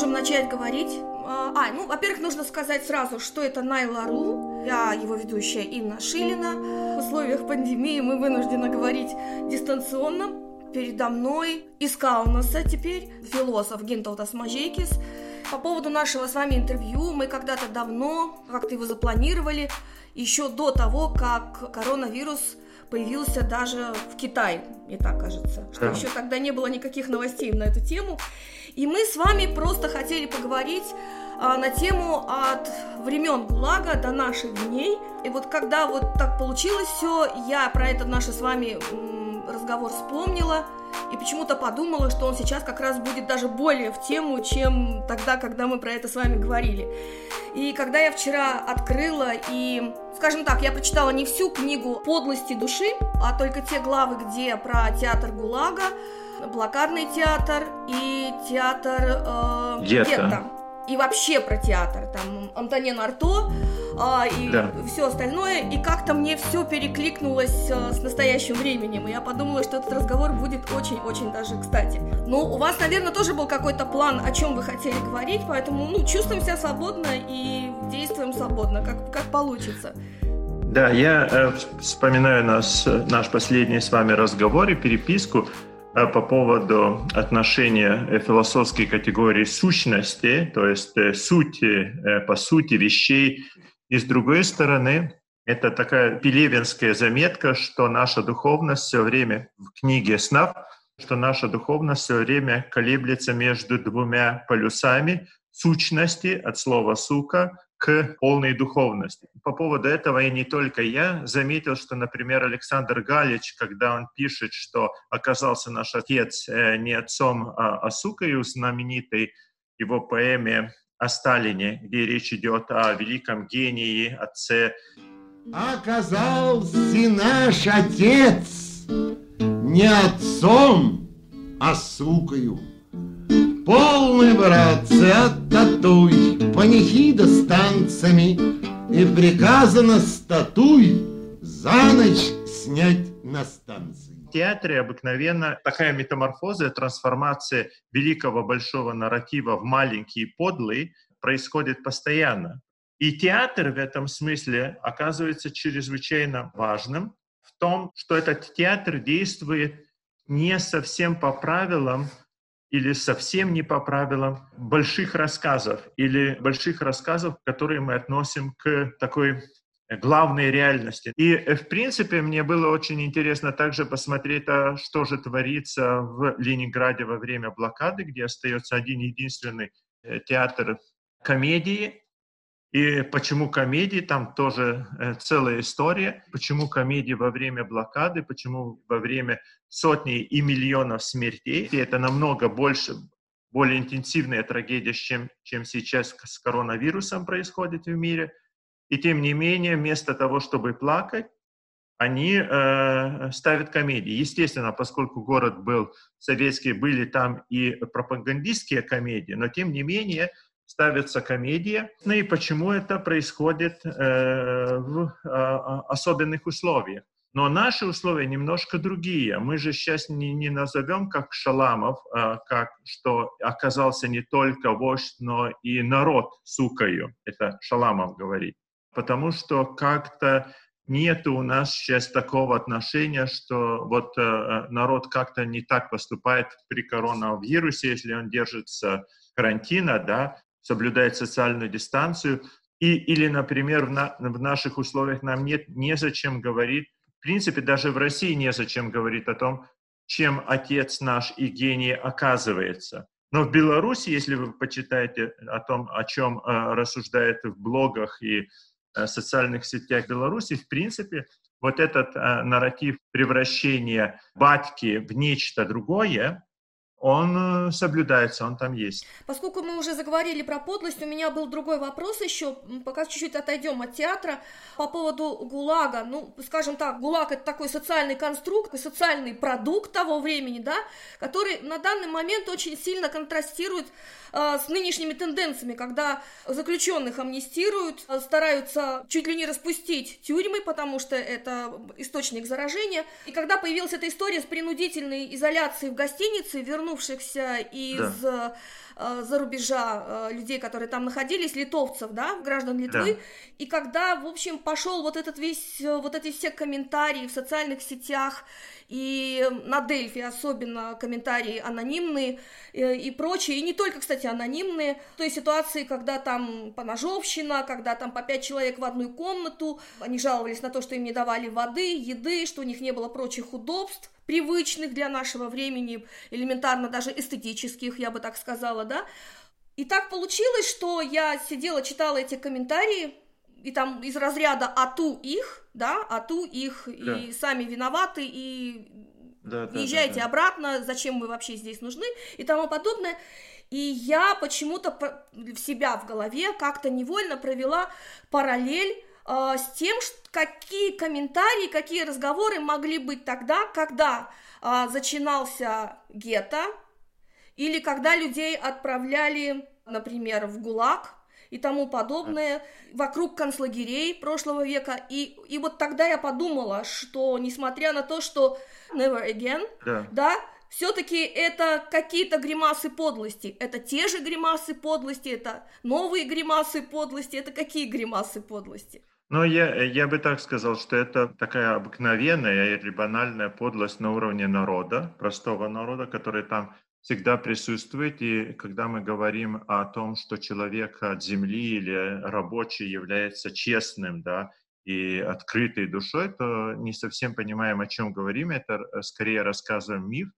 можем начать говорить. А, а, ну, во-первых, нужно сказать сразу, что это Найла.ру. Я его ведущая Инна Шилина. В условиях пандемии мы вынуждены говорить дистанционно. Передо мной из Каунаса теперь философ Гинталтас Мажейкис. По поводу нашего с вами интервью мы когда-то давно как-то его запланировали, еще до того, как коронавирус появился даже в Китае, мне так кажется, что еще тогда не было никаких новостей на эту тему. И мы с вами просто хотели поговорить а, на тему от времен ГУЛАГа до наших дней. И вот когда вот так получилось все, я про этот наш с вами разговор вспомнила и почему-то подумала, что он сейчас как раз будет даже более в тему, чем тогда, когда мы про это с вами говорили. И когда я вчера открыла и, скажем так, я прочитала не всю книгу «Подлости души», а только те главы, где про театр ГУЛАГа, блокадный театр и театр э, гетто. И вообще про театр. Там Антонин Арто, а, и да. все остальное, и как-то мне все перекликнулось а, с настоящим временем, и я подумала, что этот разговор будет очень-очень даже кстати. Ну, у вас, наверное, тоже был какой-то план, о чем вы хотели говорить, поэтому, ну, чувствуем себя свободно и действуем свободно, как, как получится. Да, я э, вспоминаю нас, наш последний с вами разговор и переписку э, по поводу отношения э, философской категории сущности, то есть э, сути, по сути вещей. И с другой стороны, это такая пелевинская заметка, что наша духовность все время в книге снов, что наша духовность все время колеблется между двумя полюсами сущности от слова «сука» к полной духовности. По поводу этого и не только я заметил, что, например, Александр Галич, когда он пишет, что оказался наш отец э, не отцом, а, сукой в знаменитой его поэме о Сталине, где речь идет о великом гении, отце. Оказался наш отец не отцом, а сукою. Полный, братцы, оттатуй, панихида с танцами, И приказано статуй за ночь снять на станции театре обыкновенно такая метаморфоза, трансформация великого большого нарратива в маленький и подлый происходит постоянно. И театр в этом смысле оказывается чрезвычайно важным в том, что этот театр действует не совсем по правилам или совсем не по правилам больших рассказов или больших рассказов, которые мы относим к такой главной реальности. И, э, в принципе, мне было очень интересно также посмотреть, а что же творится в Ленинграде во время блокады, где остается один единственный э, театр комедии. И почему комедии, там тоже э, целая история. Почему комедии во время блокады, почему во время сотни и миллионов смертей. И это намного больше, более интенсивная трагедия, чем, чем сейчас с коронавирусом происходит в мире – и тем не менее, вместо того, чтобы плакать, они э, ставят комедии. Естественно, поскольку город был советский, были там и пропагандистские комедии, но тем не менее ставятся комедии. Ну и почему это происходит э, в э, особенных условиях? Но наши условия немножко другие. Мы же сейчас не, не назовем как Шаламов, а, как что оказался не только вождь, но и народ сукою. Это Шаламов говорит потому что как-то нет у нас сейчас такого отношения, что вот э, э, народ как-то не так поступает при коронавирусе, если он держится карантина, да, соблюдает социальную дистанцию, и, или, например, в, на, в наших условиях нам нет незачем говорить, в принципе, даже в России незачем говорить о том, чем отец наш и гений оказывается. Но в Беларуси, если вы почитаете о том, о чем э, рассуждает в блогах и Э, социальных сетях Беларуси, в принципе, вот этот э, нарратив превращения батьки в нечто другое, он э, соблюдается, он там есть. Поскольку мы уже заговорили про подлость, у меня был другой вопрос еще, пока чуть-чуть отойдем от театра, по поводу ГУЛАГа. Ну, скажем так, ГУЛАГ это такой социальный конструкт, социальный продукт того времени, да, который на данный момент очень сильно контрастирует э, с нынешними тенденциями, когда заключенных амнистируют, э, стараются чуть ли не распустить тюрьмы, потому что это источник заражения. И когда появилась эта история с принудительной изоляцией в гостинице, вернуть вернувшихся из да. э, за рубежа э, людей, которые там находились, литовцев, да, граждан Литвы, да. и когда, в общем, пошел вот этот весь, э, вот эти все комментарии в социальных сетях, и на Дельфи особенно комментарии анонимные э, и прочее, и не только, кстати, анонимные, то есть ситуации, когда там поножовщина, когда там по пять человек в одну комнату, они жаловались на то, что им не давали воды, еды, что у них не было прочих удобств, привычных для нашего времени, элементарно даже эстетических, я бы так сказала, да. И так получилось, что я сидела, читала эти комментарии, и там из разряда «ату их», да, «ату их», да. и сами виноваты, и да, да, езжайте да, да. обратно, зачем мы вообще здесь нужны, и тому подобное. И я почему-то в себя в голове как-то невольно провела параллель э, с тем, какие комментарии, какие разговоры могли быть тогда, когда э, зачинался гетто, или когда людей отправляли, например, в ГУЛАГ, и тому подобное, вокруг концлагерей прошлого века. И, и вот тогда я подумала, что несмотря на то, что Never Again, да, да все-таки это какие-то гримасы подлости. Это те же гримасы подлости, это новые гримасы подлости, это какие гримасы подлости? Ну, я, я бы так сказал, что это такая обыкновенная или банальная подлость на уровне народа, простого народа, который там всегда присутствует. И когда мы говорим о том, что человек от земли или рабочий является честным, да, и открытой душой, то не совсем понимаем, о чем говорим. Это скорее рассказываем миф,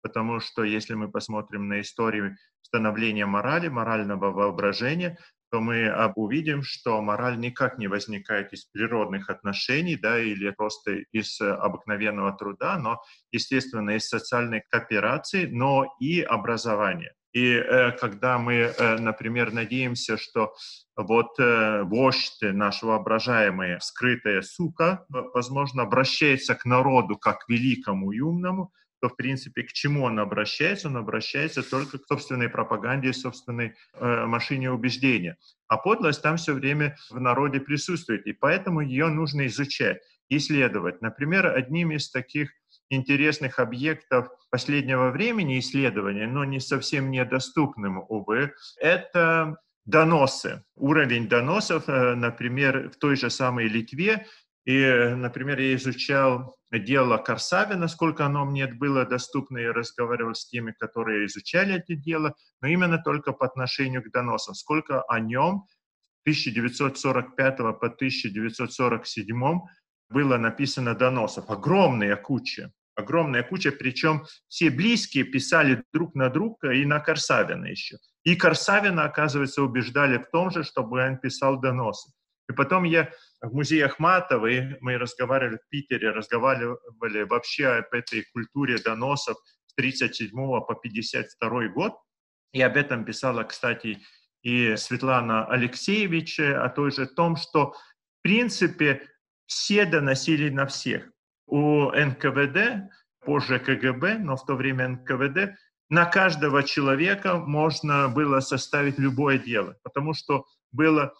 потому что если мы посмотрим на историю становления морали, морального воображения, то мы увидим, что мораль никак не возникает из природных отношений, да, или просто из э, обыкновенного труда, но, естественно, из социальной кооперации, но и образования. И э, когда мы, э, например, надеемся, что вот э, вождь наш воображаемый, скрытая сука, возможно, обращается к народу как великому и умному, то, в принципе, к чему он обращается? Он обращается только к собственной пропаганде, собственной э, машине убеждения. А подлость там все время в народе присутствует, и поэтому ее нужно изучать, исследовать. Например, одним из таких интересных объектов последнего времени исследования, но не совсем недоступным, увы, это доносы. Уровень доносов, э, например, в той же самой Литве и, например, я изучал дело Корсавина, сколько оно мне было доступно, я разговаривал с теми, которые изучали это дело, но именно только по отношению к доносам, сколько о нем 1945 по 1947 было написано доносов. Огромная куча. Огромная куча, причем все близкие писали друг на друга и на Корсавина еще. И Корсавина, оказывается, убеждали в том же, чтобы он писал доносы. И потом я в музее Ахматовой, мы разговаривали в Питере, разговаривали вообще об этой культуре доносов с 37 по 52 год. И об этом писала, кстати, и Светлана Алексеевич, о той же том, что в принципе все доносили на всех. У НКВД, позже КГБ, но в то время НКВД, на каждого человека можно было составить любое дело, потому что было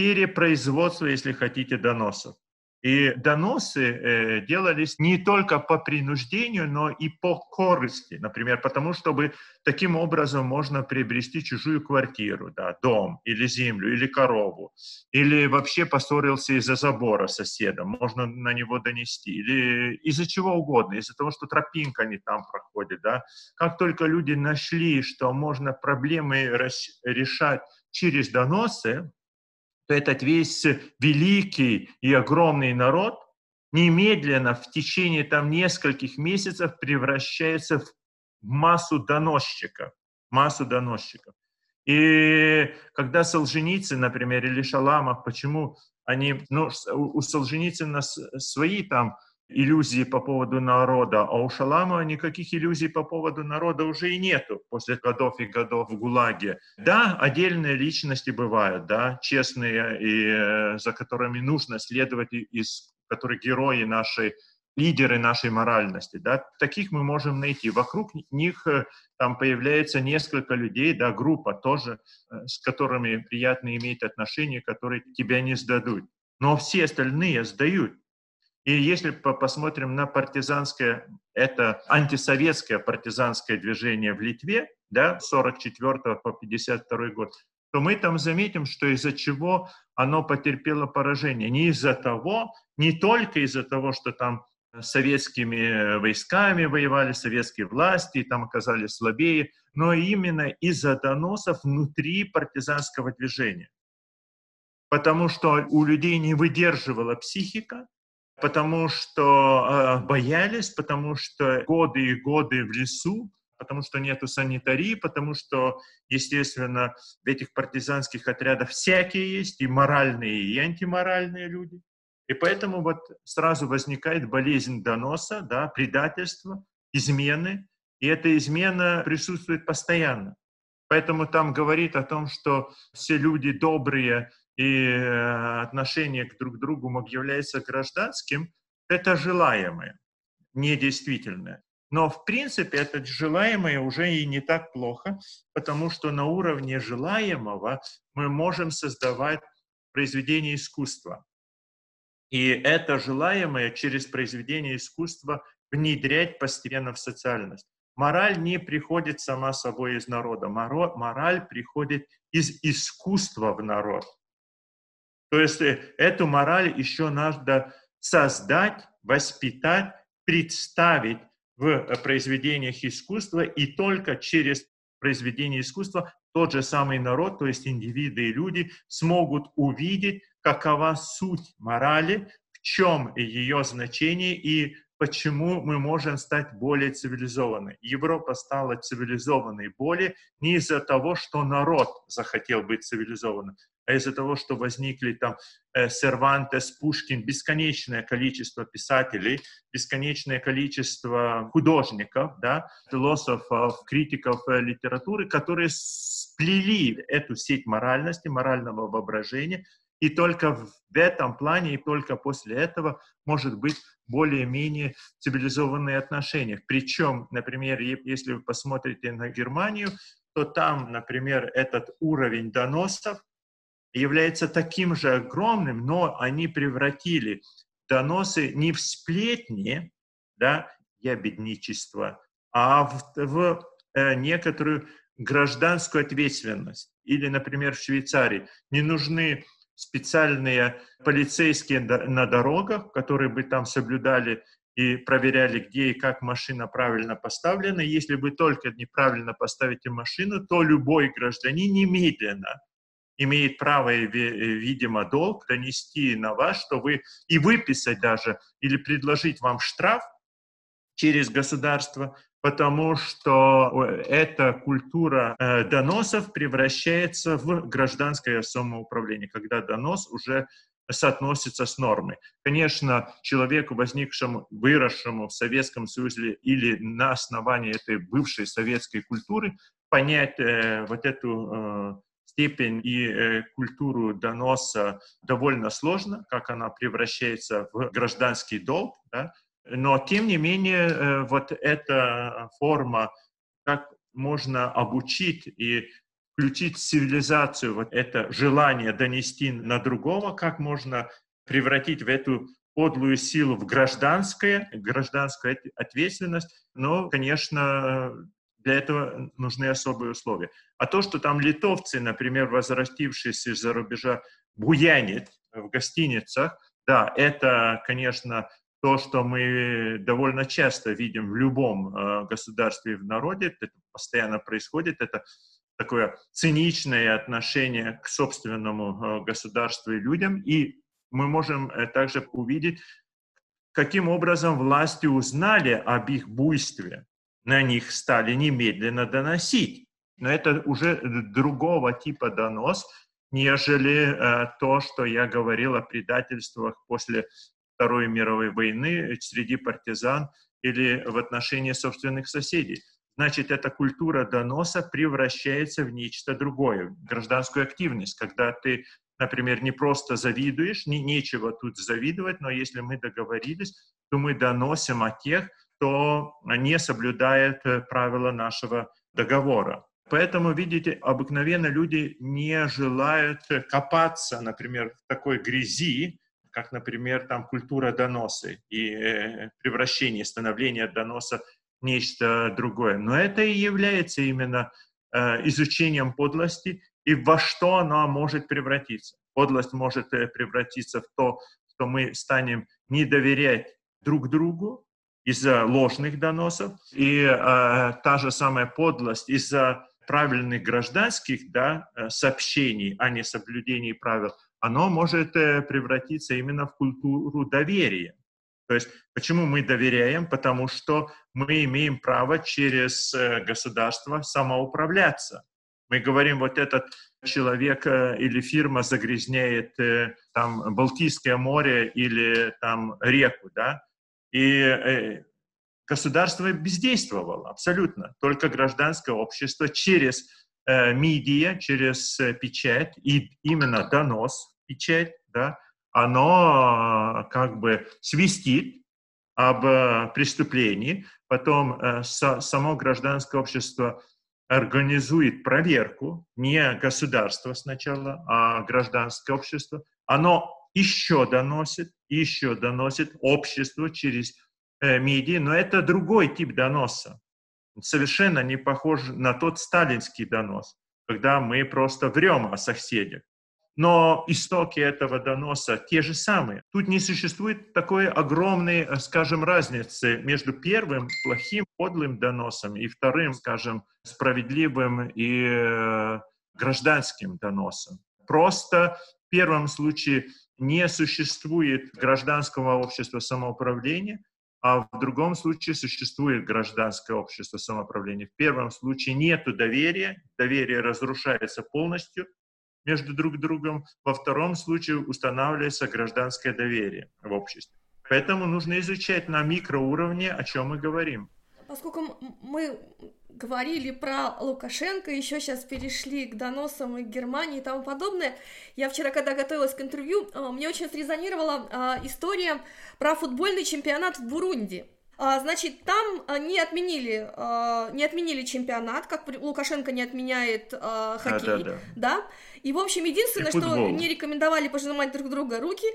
перепроизводство, если хотите, доносов. И доносы э, делались не только по принуждению, но и по корысти. Например, потому чтобы таким образом можно приобрести чужую квартиру, да, дом или землю, или корову. Или вообще поссорился из-за забора с соседом, можно на него донести. Или из-за чего угодно, из-за того, что тропинка не там проходит. Да. Как только люди нашли, что можно проблемы решать через доносы, то этот весь великий и огромный народ немедленно в течение там нескольких месяцев превращается в массу доносчиков, массу доносчиков. И когда Солженицын, например, или Шаламов, почему они, ну, у Солженицына свои там иллюзии по поводу народа, а у Шаламова никаких иллюзий по поводу народа уже и нету после годов и годов в ГУЛАГе. Да, отдельные личности бывают, да, честные, и э, за которыми нужно следовать, из которых герои нашей лидеры нашей моральности, да, таких мы можем найти. Вокруг них э, там появляется несколько людей, да, группа тоже, э, с которыми приятно иметь отношения, которые тебя не сдадут. Но все остальные сдают. И если посмотрим на партизанское, это антисоветское партизанское движение в Литве, да, с 44 по 52 год, то мы там заметим, что из-за чего оно потерпело поражение. Не из-за того, не только из-за того, что там советскими войсками воевали, советские власти, и там оказались слабее, но именно из-за доносов внутри партизанского движения. Потому что у людей не выдерживала психика, потому что э, боялись, потому что годы и годы в лесу, потому что нету санитарии, потому что, естественно, в этих партизанских отрядах всякие есть, и моральные, и антиморальные люди. И поэтому вот сразу возникает болезнь доноса, да, предательства, измены, и эта измена присутствует постоянно. Поэтому там говорит о том, что все люди добрые и э, отношение к друг другу является гражданским, это желаемое, недействительное. Но, в принципе, это желаемое уже и не так плохо, потому что на уровне желаемого мы можем создавать произведение искусства. И это желаемое через произведение искусства внедрять постепенно в социальность. Мораль не приходит сама собой из народа. Мораль приходит из искусства в народ. То есть э, эту мораль еще надо создать, воспитать, представить в э, произведениях искусства, и только через произведение искусства тот же самый народ, то есть индивиды и люди, смогут увидеть, какова суть морали, в чем ее значение и почему мы можем стать более цивилизованной. Европа стала цивилизованной более не из-за того, что народ захотел быть цивилизованным, а из-за того, что возникли там э, Сервантес, Пушкин, бесконечное количество писателей, бесконечное количество художников, да, философов, критиков э, литературы, которые сплели эту сеть моральности, морального воображения, и только в этом плане, и только после этого может быть более-менее цивилизованные отношения. Причем, например, если вы посмотрите на Германию, то там, например, этот уровень доносов является таким же огромным, но они превратили доносы не в сплетни, да, ябедничество, а в, в э, некоторую гражданскую ответственность. Или, например, в Швейцарии не нужны специальные полицейские на дорогах, которые бы там соблюдали и проверяли, где и как машина правильно поставлена. Если вы только неправильно поставите машину, то любой гражданин немедленно имеет право и, видимо, долг донести на вас, что вы и выписать даже или предложить вам штраф через государство, потому что эта культура э, доносов превращается в гражданское самоуправление, когда донос уже соотносится с нормой. Конечно, человеку, возникшему, выросшему в Советском Союзе или на основании этой бывшей советской культуры, понять э, вот эту э, степень и э, культуру доноса довольно сложно, как она превращается в гражданский долг, да? Но тем не менее э, вот эта форма, как можно обучить и включить цивилизацию, вот это желание донести на другого, как можно превратить в эту подлую силу в гражданское, гражданскую ответственность, но, конечно, для этого нужны особые условия. А то, что там литовцы, например, возвратившиеся из-за рубежа, буянит в гостиницах, да, это, конечно, то, что мы довольно часто видим в любом э, государстве и в народе, это постоянно происходит, это такое циничное отношение к собственному э, государству и людям, и мы можем э, также увидеть, каким образом власти узнали об их буйстве, на них стали немедленно доносить. Но это уже другого типа донос, нежели э, то, что я говорил о предательствах после Второй мировой войны среди партизан или в отношении собственных соседей. Значит, эта культура доноса превращается в нечто другое, гражданскую активность, когда ты, например, не просто завидуешь, не, нечего тут завидовать, но если мы договорились, то мы доносим о тех, кто не соблюдает э, правила нашего договора. Поэтому, видите, обыкновенно люди не желают копаться, например, в такой грязи, как, например, там культура доносы и э, превращение, становление доноса в нечто другое. Но это и является именно э, изучением подлости и во что она может превратиться. Подлость может э, превратиться в то, что мы станем не доверять друг другу из-за ложных доносов, и э, та же самая подлость из-за правильных гражданских да, э, сообщений, а не соблюдений правил, оно может э, превратиться именно в культуру доверия. То есть почему мы доверяем? Потому что мы имеем право через э, государство самоуправляться. Мы говорим, вот этот человек или фирма загрязняет там Балтийское море или там реку, да, и государство бездействовало абсолютно. Только гражданское общество через э, медиа, через э, печать, и именно донос, печать, да, оно э, как бы свистит об э, преступлении, потом э, само гражданское общество организует проверку, не государство сначала, а гражданское общество, оно еще доносит, еще доносит обществу через э, медиа, но это другой тип доноса. Совершенно не похож на тот сталинский донос, когда мы просто врем о соседях. Но истоки этого доноса те же самые. Тут не существует такой огромной, э, скажем, разницы между первым плохим, подлым доносом и вторым, скажем, справедливым и э, гражданским доносом. Просто в первом случае не существует гражданского общества самоуправления, а в другом случае существует гражданское общество самоуправления. В первом случае нет доверия, доверие разрушается полностью между друг другом, во втором случае устанавливается гражданское доверие в обществе. Поэтому нужно изучать на микроуровне, о чем мы говорим. Поскольку мы говорили про Лукашенко, еще сейчас перешли к доносам и Германии и тому подобное. Я вчера, когда готовилась к интервью, а, мне очень срезонировала а, история про футбольный чемпионат в Бурунди. А, значит, там а, не отменили, а, не отменили чемпионат, как Лукашенко не отменяет хоккей, да, да, да. да? И, в общем, единственное, что не рекомендовали пожимать друг друга руки,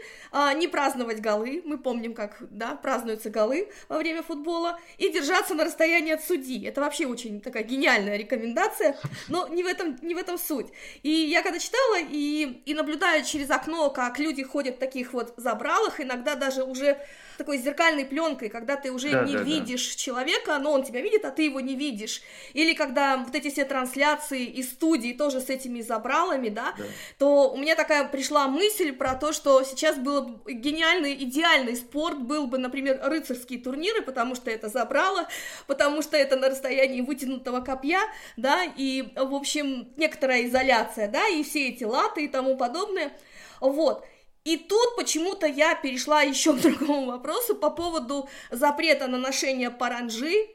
не праздновать голы, мы помним, как, да, празднуются голы во время футбола, и держаться на расстоянии от судьи. Это вообще очень такая гениальная рекомендация, но не в этом, не в этом суть. И я когда читала и, и наблюдаю через окно, как люди ходят в таких вот забралах, иногда даже уже такой зеркальной пленкой, когда ты уже да, не да, видишь да. человека, но он тебя видит, а ты его не видишь. Или когда вот эти все трансляции из студии тоже с этими забралами, да, да, то у меня такая пришла мысль про то, что сейчас было бы гениальный, идеальный спорт был бы, например, рыцарские турниры, потому что это забрало, потому что это на расстоянии вытянутого копья, да, и, в общем, некоторая изоляция, да, и все эти латы и тому подобное. Вот. И тут почему-то я перешла еще к другому вопросу по поводу запрета на ношение паранжи,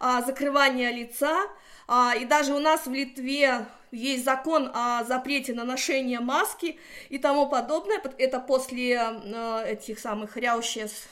а, закрывания лица. А, и даже у нас в Литве есть закон о запрете на ношение маски и тому подобное. Это после э, этих самых, я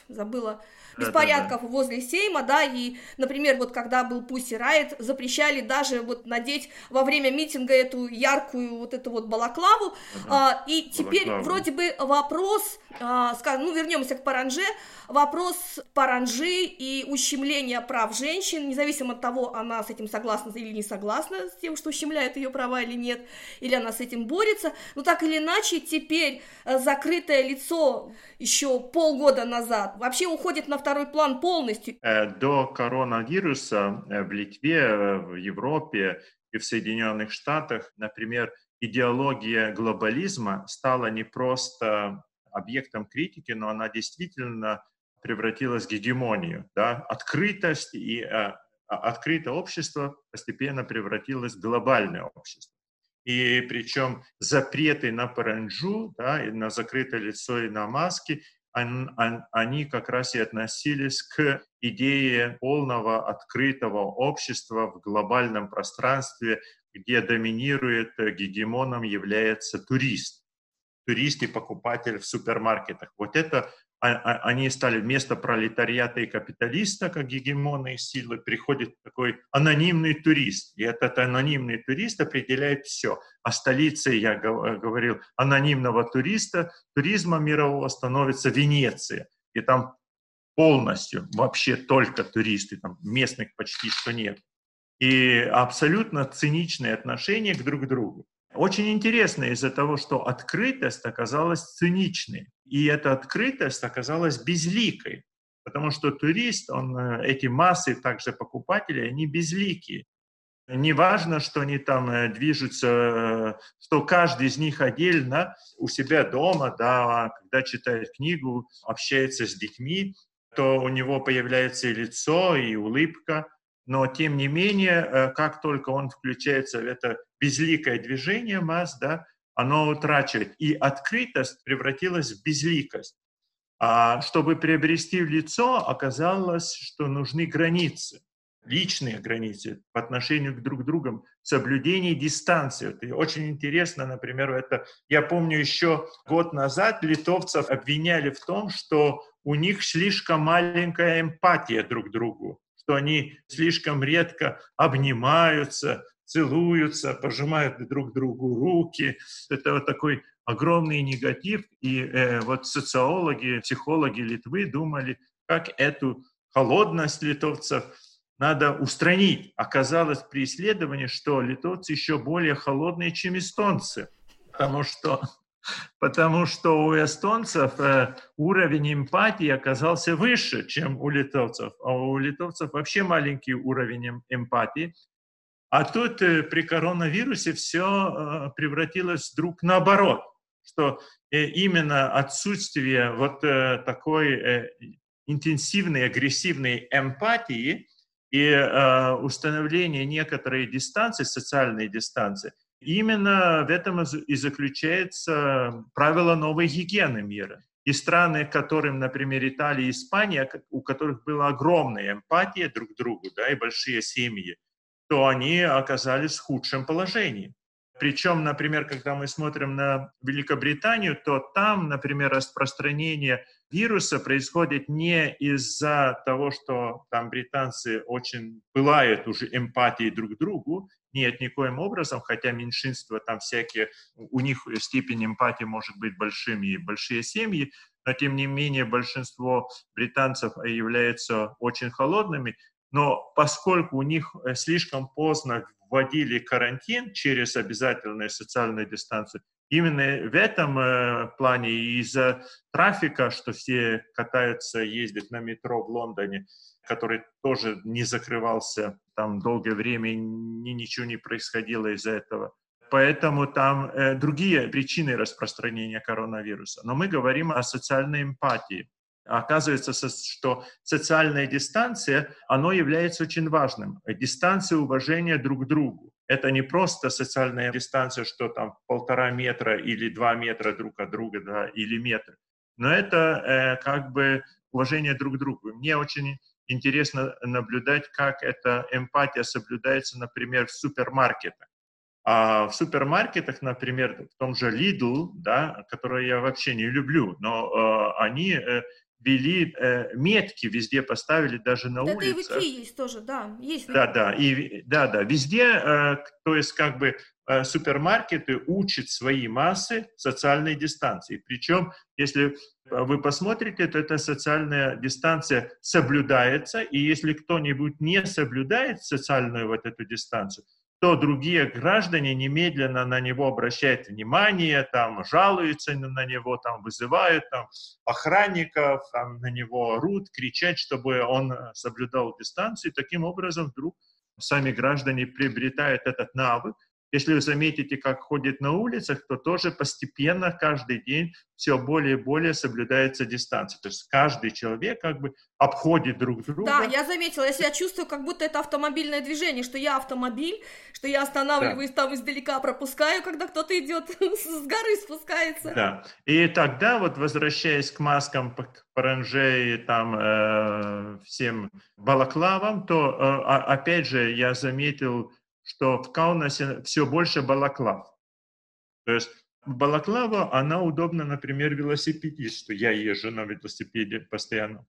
забыла, беспорядков да, да, возле Сейма, да, и, например, вот когда был Пусси Райт, запрещали даже вот надеть во время митинга эту яркую вот эту вот балаклаву, ага. а, и теперь балаклаву. вроде бы вопрос, а, скажем, ну, вернемся к Паранже, вопрос Паранжи и ущемления прав женщин, независимо от того, она с этим согласна или не согласна с тем, что ущемляет ее права или нет, или она с этим борется, но так или иначе теперь э, закрытое лицо еще полгода назад вообще уходит на второй план полностью. Э, до коронавируса э, в Литве, в Европе и в Соединенных Штатах, например, идеология глобализма стала не просто объектом критики, но она действительно превратилась в гегемонию. Да? Открытость и а, открытое общество постепенно превратилось в глобальное общество. И причем запреты на паранджу, да, и на закрытое лицо и на маски, они как раз и относились к идее полного открытого общества в глобальном пространстве, где доминирует э, гегемоном является турист. Турист и покупатель в супермаркетах. Вот это они стали вместо пролетариата и капиталиста, как гегемонные силы, приходит такой анонимный турист. И этот анонимный турист определяет все. А столицей, я говорил, анонимного туриста, туризма мирового становится Венеция. И там полностью вообще только туристы, там местных почти что нет. И абсолютно циничное отношение к друг другу. Очень интересно из-за того, что открытость оказалась циничной, и эта открытость оказалась безликой, потому что турист, он, э, эти массы также покупателей, они безликие. Не важно, что они там э, движутся, э, что каждый из них отдельно у себя дома, да, когда читает книгу, общается с детьми, то у него появляется и лицо, и улыбка, но тем не менее, как только он включается в это безликое движение масс, да, оно утрачивает. И открытость превратилась в безликость. А чтобы приобрести лицо, оказалось, что нужны границы, личные границы по отношению к друг другу, соблюдение дистанции. Это очень интересно, например, это я помню еще год назад литовцев обвиняли в том, что у них слишком маленькая эмпатия друг к другу, что они слишком редко обнимаются, целуются, пожимают друг другу руки. Это вот такой огромный негатив. И э, вот социологи, психологи Литвы думали, как эту холодность литовцев надо устранить. Оказалось при исследовании, что литовцы еще более холодные, чем эстонцы, потому что, потому что у эстонцев э, уровень эмпатии оказался выше, чем у литовцев, а у литовцев вообще маленький уровень эм, эмпатии. А тут э, при коронавирусе все э, превратилось вдруг наоборот, что э, именно отсутствие вот такой интенсивной, агрессивной эмпатии и установление некоторой дистанции, социальной дистанции, именно в этом и заключается правило новой гигиены мира. И страны, которым, например, Италия и Испания, у которых была огромная эмпатия друг к другу, да, и большие семьи, то они оказались в худшем положении. Причем, например, когда мы смотрим на Великобританию, то там, например, распространение вируса происходит не из-за того, что там британцы очень пылают уже эмпатией друг к другу, нет, никоим образом, хотя меньшинство там всякие, у них степень эмпатии может быть большим и большие семьи, но тем не менее большинство британцев являются очень холодными, но поскольку у них э, слишком поздно вводили карантин через обязательную социальную дистанцию, именно в этом э, плане из-за трафика, что все катаются, ездят на метро в Лондоне, который тоже не закрывался там долгое время, ни, ничего не происходило из-за этого. Поэтому там э, другие причины распространения коронавируса. Но мы говорим о социальной эмпатии. Оказывается, что социальная дистанция, оно является очень важным. Дистанция уважения друг к другу. Это не просто социальная дистанция, что там полтора метра или два метра друг от друга, да, или метр. Но это э, как бы уважение друг к другу. Мне очень интересно наблюдать, как эта эмпатия соблюдается, например, в супермаркетах. А в супермаркетах, например, в том же Lidl, да, который я вообще не люблю, но э, они э, ввели э, метки, везде поставили, даже на да, улицах. Это и есть тоже, да. Есть. Да, да, и, да, да, везде, э, то есть как бы э, супермаркеты учат свои массы социальной дистанции. Причем, если вы посмотрите, то эта социальная дистанция соблюдается, и если кто-нибудь не соблюдает социальную вот эту дистанцию, то другие граждане немедленно на него обращают внимание, там, жалуются на него, там, вызывают там, охранников, там, на него орут, кричат, чтобы он соблюдал дистанцию. И таким образом вдруг сами граждане приобретают этот навык, если вы заметите, как ходит на улицах, то тоже постепенно каждый день все более и более соблюдается дистанция. То есть каждый человек как бы обходит друг друга. Да, я заметила, я себя чувствую, как будто это автомобильное движение, что я автомобиль, что я останавливаюсь да. там издалека, пропускаю, когда кто-то идет с горы спускается. Да, и тогда вот возвращаясь к маскам, паранже и там э, всем балаклавам, то э, опять же я заметил что в Каунасе все больше балаклав. То есть Балаклава, она удобна, например, велосипедисту. Я езжу на велосипеде постоянно.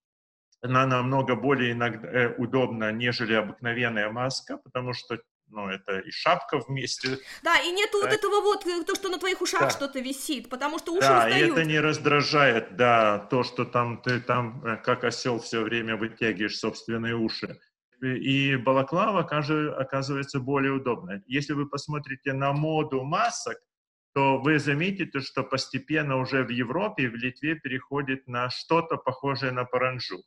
Она намного более иногда, э, удобна, нежели обыкновенная маска, потому что ну, это и шапка вместе. Да, и нету да. вот этого вот, э, то, что на твоих ушах да. что-то висит, потому что уши Да, устают. и это не раздражает, да, то, что там ты там, э, как осел, все время вытягиваешь собственные уши. И балаклава оказывается более удобной. Если вы посмотрите на моду масок, то вы заметите, что постепенно уже в Европе и в Литве переходит на что-то похожее на паранжу.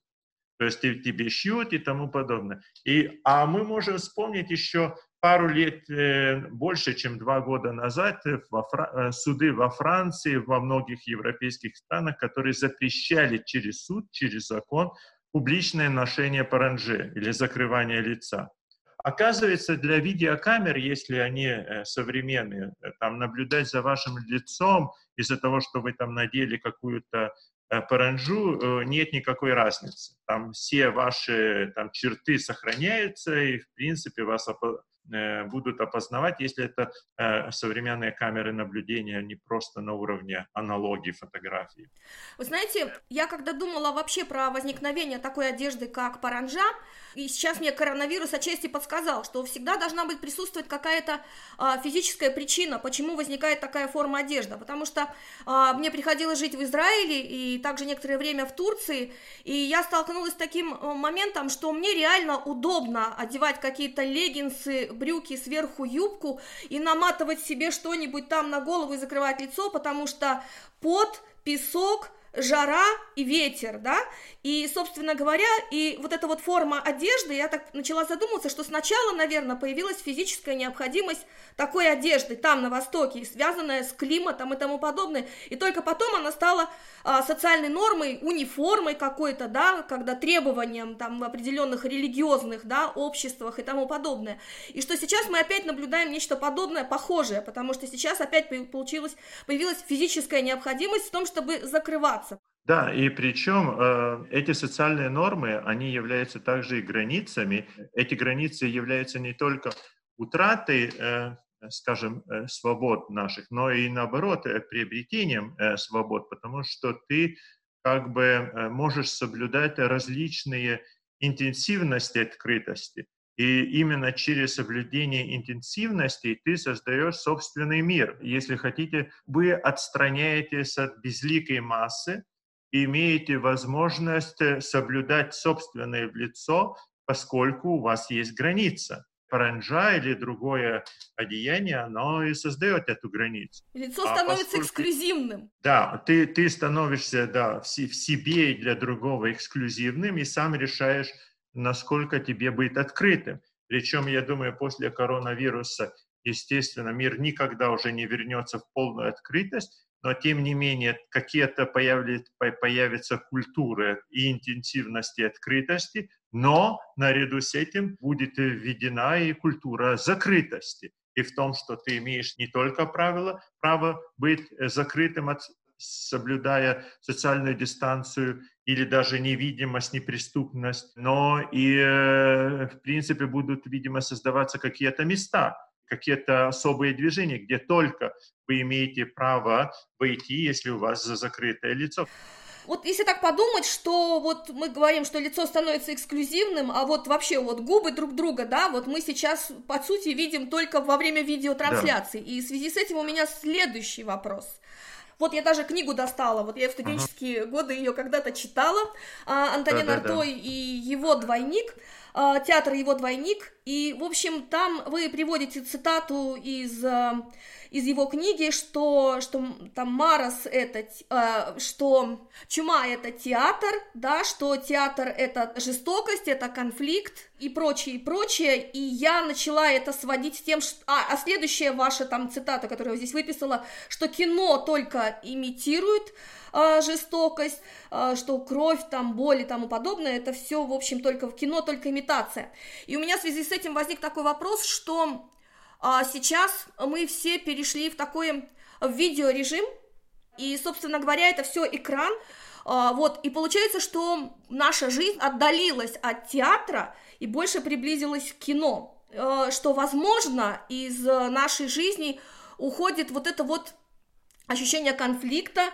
То есть тебе шьют и тому подобное. И, а мы можем вспомнить еще пару лет, э, больше, чем два года назад, э, во Фра... Э, суды во Франции, во многих европейских странах, которые запрещали через суд, через закон публичное ношение паранжи или закрывание лица. Оказывается, для видеокамер, если они э, современные, э, там наблюдать за вашим лицом из-за того, что вы там надели какую-то э, паранжу, нет никакой разницы. Там все ваши там, черты сохраняются, и, в принципе, вас будут опознавать, если это э, современные камеры наблюдения, а не просто на уровне аналогии фотографии. Вы знаете, я когда думала вообще про возникновение такой одежды, как паранжа, и сейчас мне коронавирус отчасти подсказал, что всегда должна быть присутствовать какая-то а, физическая причина, почему возникает такая форма одежды. Потому что а, мне приходилось жить в Израиле и также некоторое время в Турции, и я столкнулась с таким э, моментом, что мне реально удобно одевать какие-то леггинсы, брюки, сверху юбку и наматывать себе что-нибудь там на голову и закрывать лицо, потому что пот, песок – жара и ветер, да, и, собственно говоря, и вот эта вот форма одежды, я так начала задумываться, что сначала, наверное, появилась физическая необходимость такой одежды там, на Востоке, связанная с климатом и тому подобное, и только потом она стала а, социальной нормой, униформой какой-то, да, когда требованием там в определенных религиозных, да, обществах и тому подобное, и что сейчас мы опять наблюдаем нечто подобное, похожее, потому что сейчас опять получилась, появилась физическая необходимость в том, чтобы закрывать развиваться. Да, и причем э, эти социальные нормы, они являются также и границами. Эти границы являются не только утратой, э, скажем, э, свобод наших, но и наоборот э, приобретением э, свобод, потому что ты как бы э, можешь соблюдать различные интенсивности открытости. И именно через соблюдение интенсивности ты создаешь собственный мир. Если хотите, вы отстраняетесь от безликой массы, имеете возможность э, соблюдать собственное лицо, поскольку у вас есть граница. Паранджа или другое одеяние, оно и создает эту границу. Лицо а становится поскольку... эксклюзивным. Да, ты, ты становишься да, в, в себе и для другого эксклюзивным, и сам решаешь, насколько тебе быть открытым. Причем, я думаю, после коронавируса, естественно, мир никогда уже не вернется в полную открытость, но тем не менее какие-то появятся, культуры и интенсивности открытости, но наряду с этим будет введена и культура закрытости. И в том, что ты имеешь не только правило, право быть закрытым от соблюдая социальную дистанцию или даже невидимость, неприступность, но и, э, в принципе, будут, видимо, создаваться какие-то места, какие-то особые движения, где только вы имеете право войти, если у вас закрытое лицо. Вот если так подумать, что вот мы говорим, что лицо становится эксклюзивным, а вот вообще вот губы друг друга, да, вот мы сейчас по сути видим только во время видеотрансляции. Да. И в связи с этим у меня следующий вопрос. Вот я даже книгу достала, вот я в студенческие ага. годы ее когда-то читала, а, Антонин да, Артой да, да. и его двойник, театр его двойник, и, в общем, там вы приводите цитату из а, из его книги, что, что там Марос это, э, что чума это театр, да, что театр это жестокость, это конфликт и прочее, и прочее, и я начала это сводить с тем, что... А, а следующая ваша там цитата, которую я здесь выписала, что кино только имитирует э, жестокость, э, что кровь, там, боль и тому подобное, это все, в общем, только в кино, только имитация. И у меня в связи с этим возник такой вопрос, что а сейчас мы все перешли в такой видеорежим, и, собственно говоря, это все экран, вот, и получается, что наша жизнь отдалилась от театра и больше приблизилась к кино, что, возможно, из нашей жизни уходит вот это вот ощущение конфликта, э,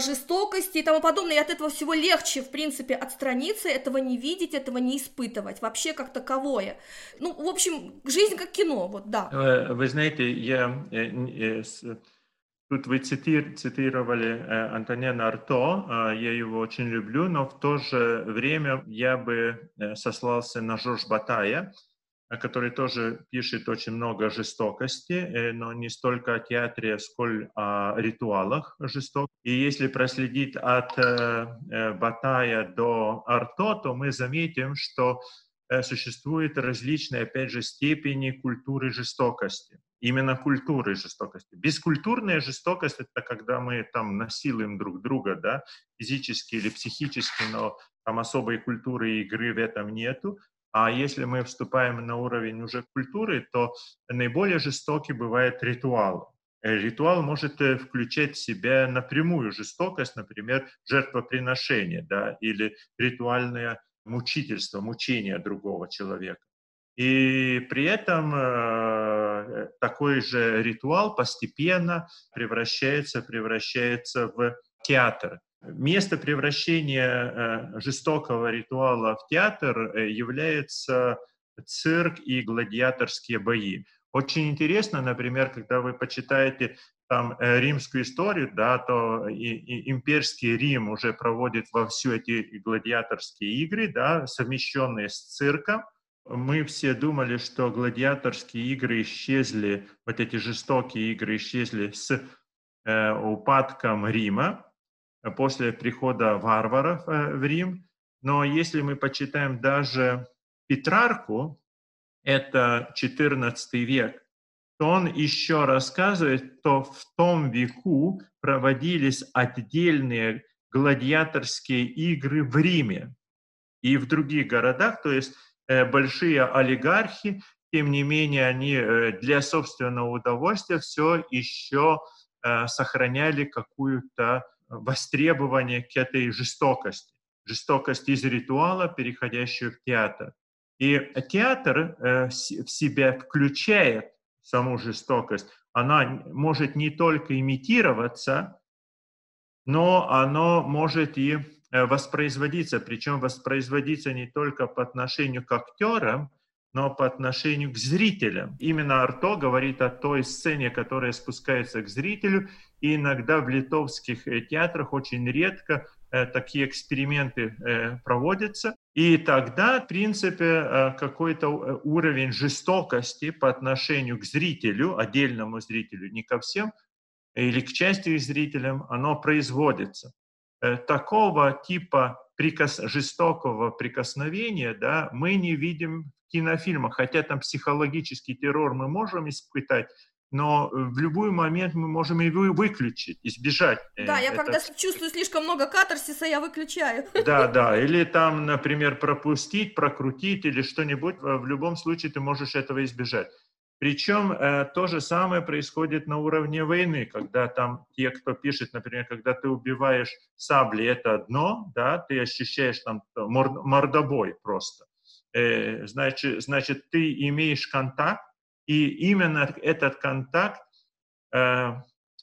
жестокости и тому подобное, и от этого всего легче, в принципе, отстраниться, этого не видеть, этого не испытывать, вообще как таковое. Ну, в общем, жизнь как кино, вот, да. Э, вы знаете, я... Тут вы цитировали Антонина Арто, я его очень люблю, но в то же время я бы сослался на Жорж Батая, который тоже пишет очень много жестокости, э, но не столько о театре, сколь о ритуалах жесток. И если проследить от э, э, Батая до Арто, то мы заметим, что существуют различные, опять же, степени культуры жестокости. Именно культуры жестокости. Бескультурная жестокость — это когда мы там насилуем друг друга, да, физически или психически, но там особой культуры игры в этом нету. А если мы вступаем на уровень уже культуры, то наиболее жестокий бывает ритуал. Э, ритуал может э, включать в себя напрямую жестокость, например, жертвоприношение да, или ритуальное мучительство, мучение другого человека. И при этом э, такой же ритуал постепенно превращается, превращается в театр. Место превращения э, жестокого ритуала в театр э, является цирк и гладиаторские бои. Очень интересно, например, когда вы почитаете там э, римскую историю, да, то и, и имперский Рим уже проводит во всю эти гладиаторские игры, да, совмещенные с цирком. Мы все думали, что гладиаторские игры исчезли, вот эти жестокие игры исчезли с э, упадком Рима, после прихода варваров э, в Рим. Но если мы почитаем даже Петрарку, это 14 век, то он еще рассказывает, что в том веку проводились отдельные гладиаторские игры в Риме и в других городах, то есть э, большие олигархи, тем не менее, они э, для собственного удовольствия все еще сохраняли какую-то востребование к этой жестокости. Жестокость из ритуала, переходящую в театр. И театр э, в себя включает саму жестокость. Она может не только имитироваться, но оно может и э, воспроизводиться, причем воспроизводиться не только по отношению к актерам, но по отношению к зрителям. Именно Арто говорит о той сцене, которая спускается к зрителю, и иногда в литовских э, театрах очень редко э, такие эксперименты э, проводятся. И тогда, в принципе, какой-то уровень жестокости по отношению к зрителю, отдельному зрителю, не ко всем, или к части зрителям, оно производится. Такого типа прикос, жестокого прикосновения да, мы не видим кинофильмах, хотя там психологический террор мы можем испытать, но в любой момент мы можем его выключить, избежать. Э, да, я это... когда чувствую слишком много катарсиса, я выключаю. Да, да, или там, например, пропустить, прокрутить или что-нибудь, в любом случае ты можешь этого избежать. Причем э, то же самое происходит на уровне войны, когда там те, кто пишет, например, когда ты убиваешь сабли, это одно, да, ты ощущаешь там мордобой просто. Э, значит, значит, ты имеешь контакт, и именно этот контакт э,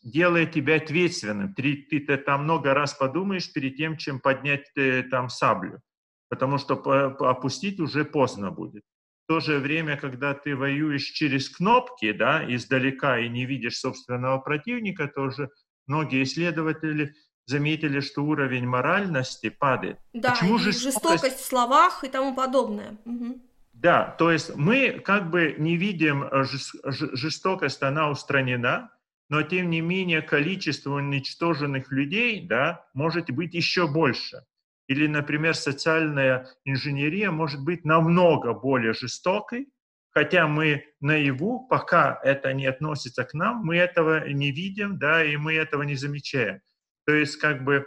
делает тебя ответственным. Ты, ты, ты там много раз подумаешь перед тем, чем поднять э, там саблю, потому что по, опустить уже поздно будет. В то же время, когда ты воюешь через кнопки, да, издалека и не видишь собственного противника, тоже многие исследователи заметили, что уровень моральности падает. Да, Почему и жестокость... жестокость в словах и тому подобное. Угу. Да, то есть мы как бы не видим жестокость, она устранена, но тем не менее количество уничтоженных людей да, может быть еще больше. Или, например, социальная инженерия может быть намного более жестокой, хотя мы наяву, пока это не относится к нам, мы этого не видим, да, и мы этого не замечаем. То есть как бы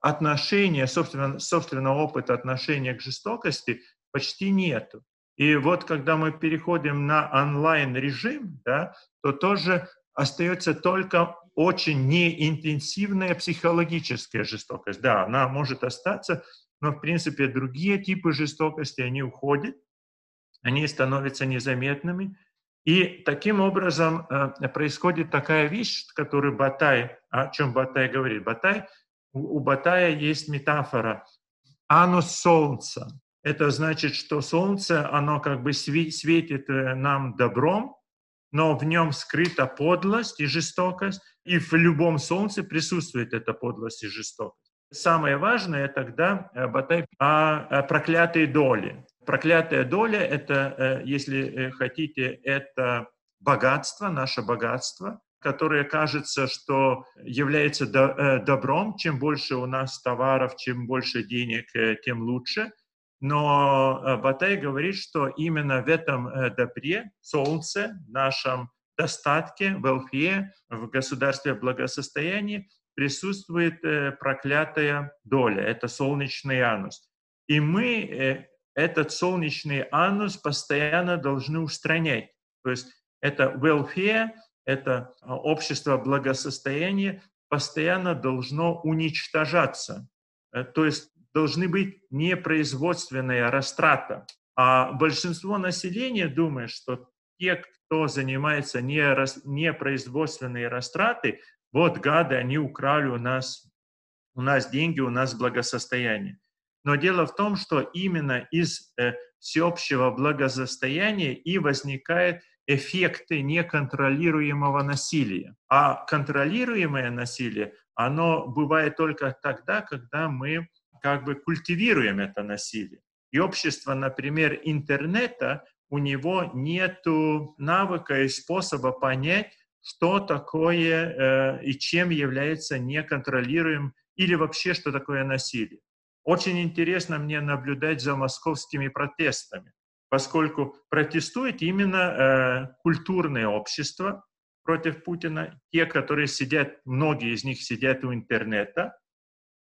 отношения, собственно, собственного опыта отношения к жестокости почти нету. И вот когда мы переходим на онлайн-режим, да, то тоже остается только очень неинтенсивная психологическая жестокость. Да, она может остаться, но, в принципе, другие типы жестокости, они уходят, они становятся незаметными, И таким образом э, происходит такая вещь, которую Батай, о чем Батай говорит. Батай, у Батая есть метафора анус солнца. Это значит, что солнце, оно как бы светит э, нам добром, но в нем скрыта подлость и жестокость, и в любом солнце присутствует эта подлость и жестокость. Самое важное тогда э, Батай о проклятой доле. Проклятая доля — это, э, если хотите, это богатство, наше богатство, которое кажется, что является добром. Чем больше у нас товаров, чем больше денег, тем лучше — но э, Батай говорит, что именно в этом э, добре, солнце, нашем достатке, welfare, в государстве благосостоянии присутствует э, проклятая доля, это солнечный анус. И мы этот солнечный анус постоянно должны устранять. То есть это welfare, это общество благосостояния постоянно должно уничтожаться. То есть должны быть не производственная растрата. А большинство населения думает, что те, кто занимается не, не производственной растраты, вот гады, они украли у нас, у нас деньги, у нас благосостояние. Но дело в том, что именно из э, всеобщего благосостояния и возникают эффекты неконтролируемого насилия. А контролируемое насилие, оно бывает только тогда, когда мы как бы культивируем это насилие. И общество, например, интернета, у него нет навыка и способа понять, что такое э, и чем является неконтролируем или вообще что такое насилие. Очень интересно мне наблюдать за московскими протестами, поскольку протестует именно э, культурное общество против Путина, те, которые сидят, многие из них сидят у интернета,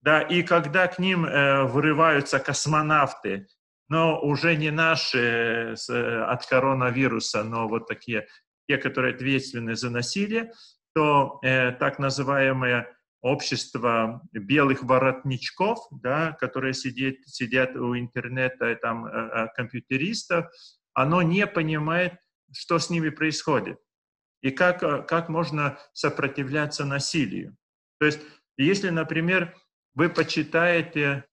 да, и когда к ним э, вырываются космонавты, но уже не наши э, с, э, от коронавируса, но вот такие, те, которые ответственны за насилие, то э, так называемое общество белых воротничков, да, которые сидят, сидят у интернета, там, э, э, компьютеристов, оно не понимает, что с ними происходит и как, э, как можно сопротивляться насилию. То есть, если, например, вы почитаете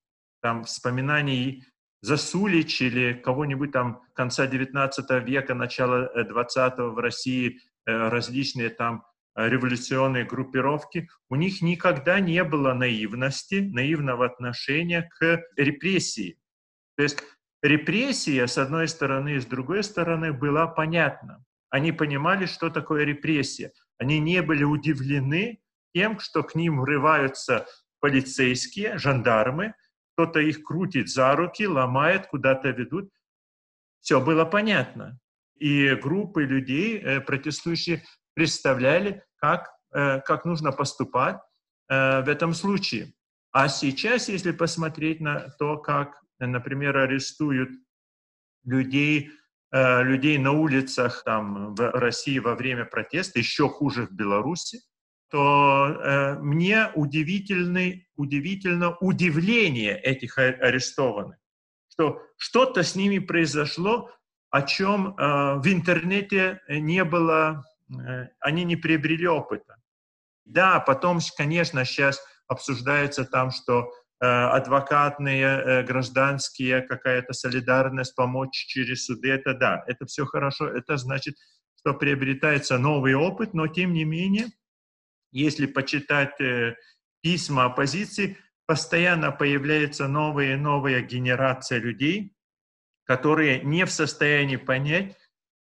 там вспоминаний Засулич или кого-нибудь там конца XIX века, начала XX э, в России, различные там революционные группировки, у них никогда не было наивности, наивного отношения к репрессии. То есть репрессия, с одной стороны, и с другой стороны, была понятна. Они понимали, что такое репрессия. Они не были удивлены тем, что к ним врываются полицейские, жандармы, кто-то их крутит за руки, ломает, куда-то ведут. Все было понятно. И группы людей, э, протестующие, представляли, как, э, как нужно поступать э, в этом случае. А сейчас, если посмотреть на то, как, например, арестуют людей, людей на улицах там, в России во время протеста, еще хуже в Беларуси, то э, мне удивительный, удивительно удивление этих арестованных, что что-то с ними произошло, о чем э, в интернете не было, э, они не приобрели опыта. Да, потом, конечно, сейчас обсуждается там, что э, адвокатные, э, гражданские, какая-то солидарность, помочь через суды, это да, это все хорошо, это значит, что приобретается новый опыт, но тем не менее если почитать э, письма оппозиции, постоянно появляется новая и новая генерация людей, которые не в состоянии понять,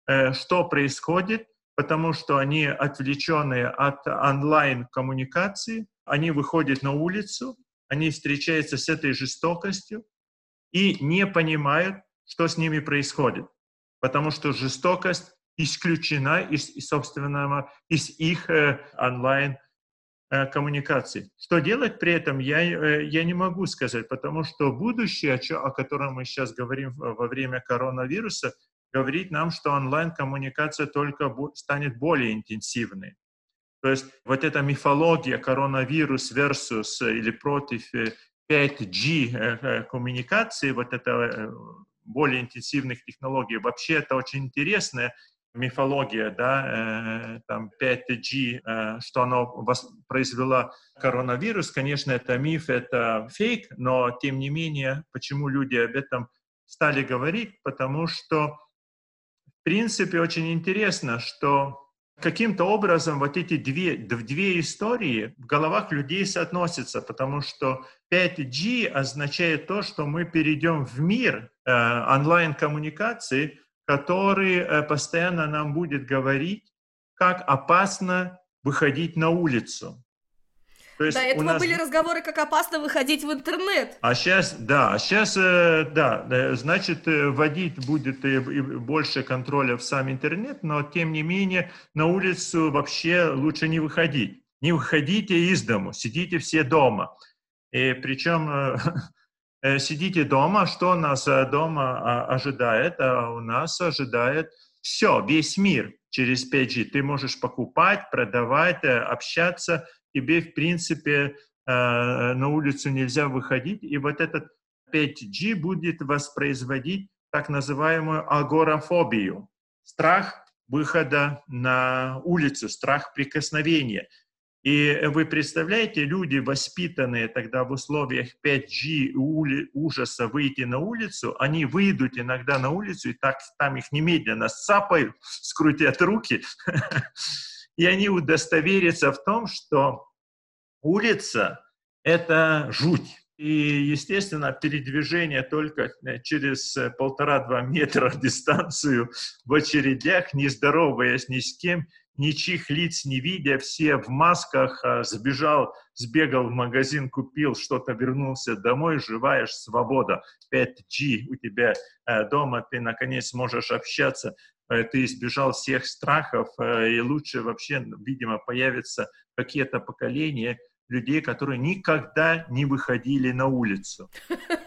э, что происходит, потому что они отвлеченные от онлайн-коммуникации, они выходят на улицу, они встречаются с этой жестокостью и не понимают, что с ними происходит, потому что жестокость исключена из, собственного, из их э, онлайн э. Что делать при этом, я, э, я не могу сказать, потому что будущее, о, о котором мы сейчас говорим во время коронавируса, говорит нам, что онлайн-коммуникация только станет более интенсивной. То есть вот эта мифология коронавирус versus э, или против 5G э, э, коммуникации, вот это более интенсивных технологий, вообще это очень интересная мифология, да, там 5G, э, что оно произвело коронавирус, конечно, это миф, это фейк, но тем не менее, почему люди об этом стали говорить? Потому что, принципе, очень интересно, что каким-то образом вот эти две, две истории в головах людей соотносятся, потому что 5G означает то, что мы перейдем в мир э, онлайн-коммуникации, который э, постоянно нам будет говорить, как опасно выходить на улицу. То есть До этого нас... были разговоры, как опасно выходить в интернет. А сейчас, да, а сейчас, э, да, э, значит, э, вводить будет больше контроля в сам интернет, но тем не менее на улицу вообще лучше не выходить. Не выходите из дому, сидите все дома. И причем сидите дома, что нас дома а, ожидает? А у нас ожидает все, весь мир через 5G. Ты можешь покупать, продавать, общаться тебе, в принципе, э, на улицу нельзя выходить, и вот этот 5G будет воспроизводить так называемую агорафобию, страх выхода на улицу, страх прикосновения. И вы представляете, люди, воспитанные тогда в условиях 5G ужаса выйти на улицу, они выйдут иногда на улицу, и так там их немедленно сцапают, скрутят руки, и они удостоверятся в том, что улица — это жуть. И, естественно, передвижение только э, через полтора-два метра дистанцию в очередях, не здороваясь ни с кем, ничьих лиц не видя, все в масках, а, сбежал, сбегал в магазин, купил что-то, вернулся домой, живая свобода. 5G у тебя э, дома, ты наконец можешь общаться, ты избежал всех страхов, и лучше вообще, видимо, появятся какие-то поколения, людей, которые никогда не выходили на улицу.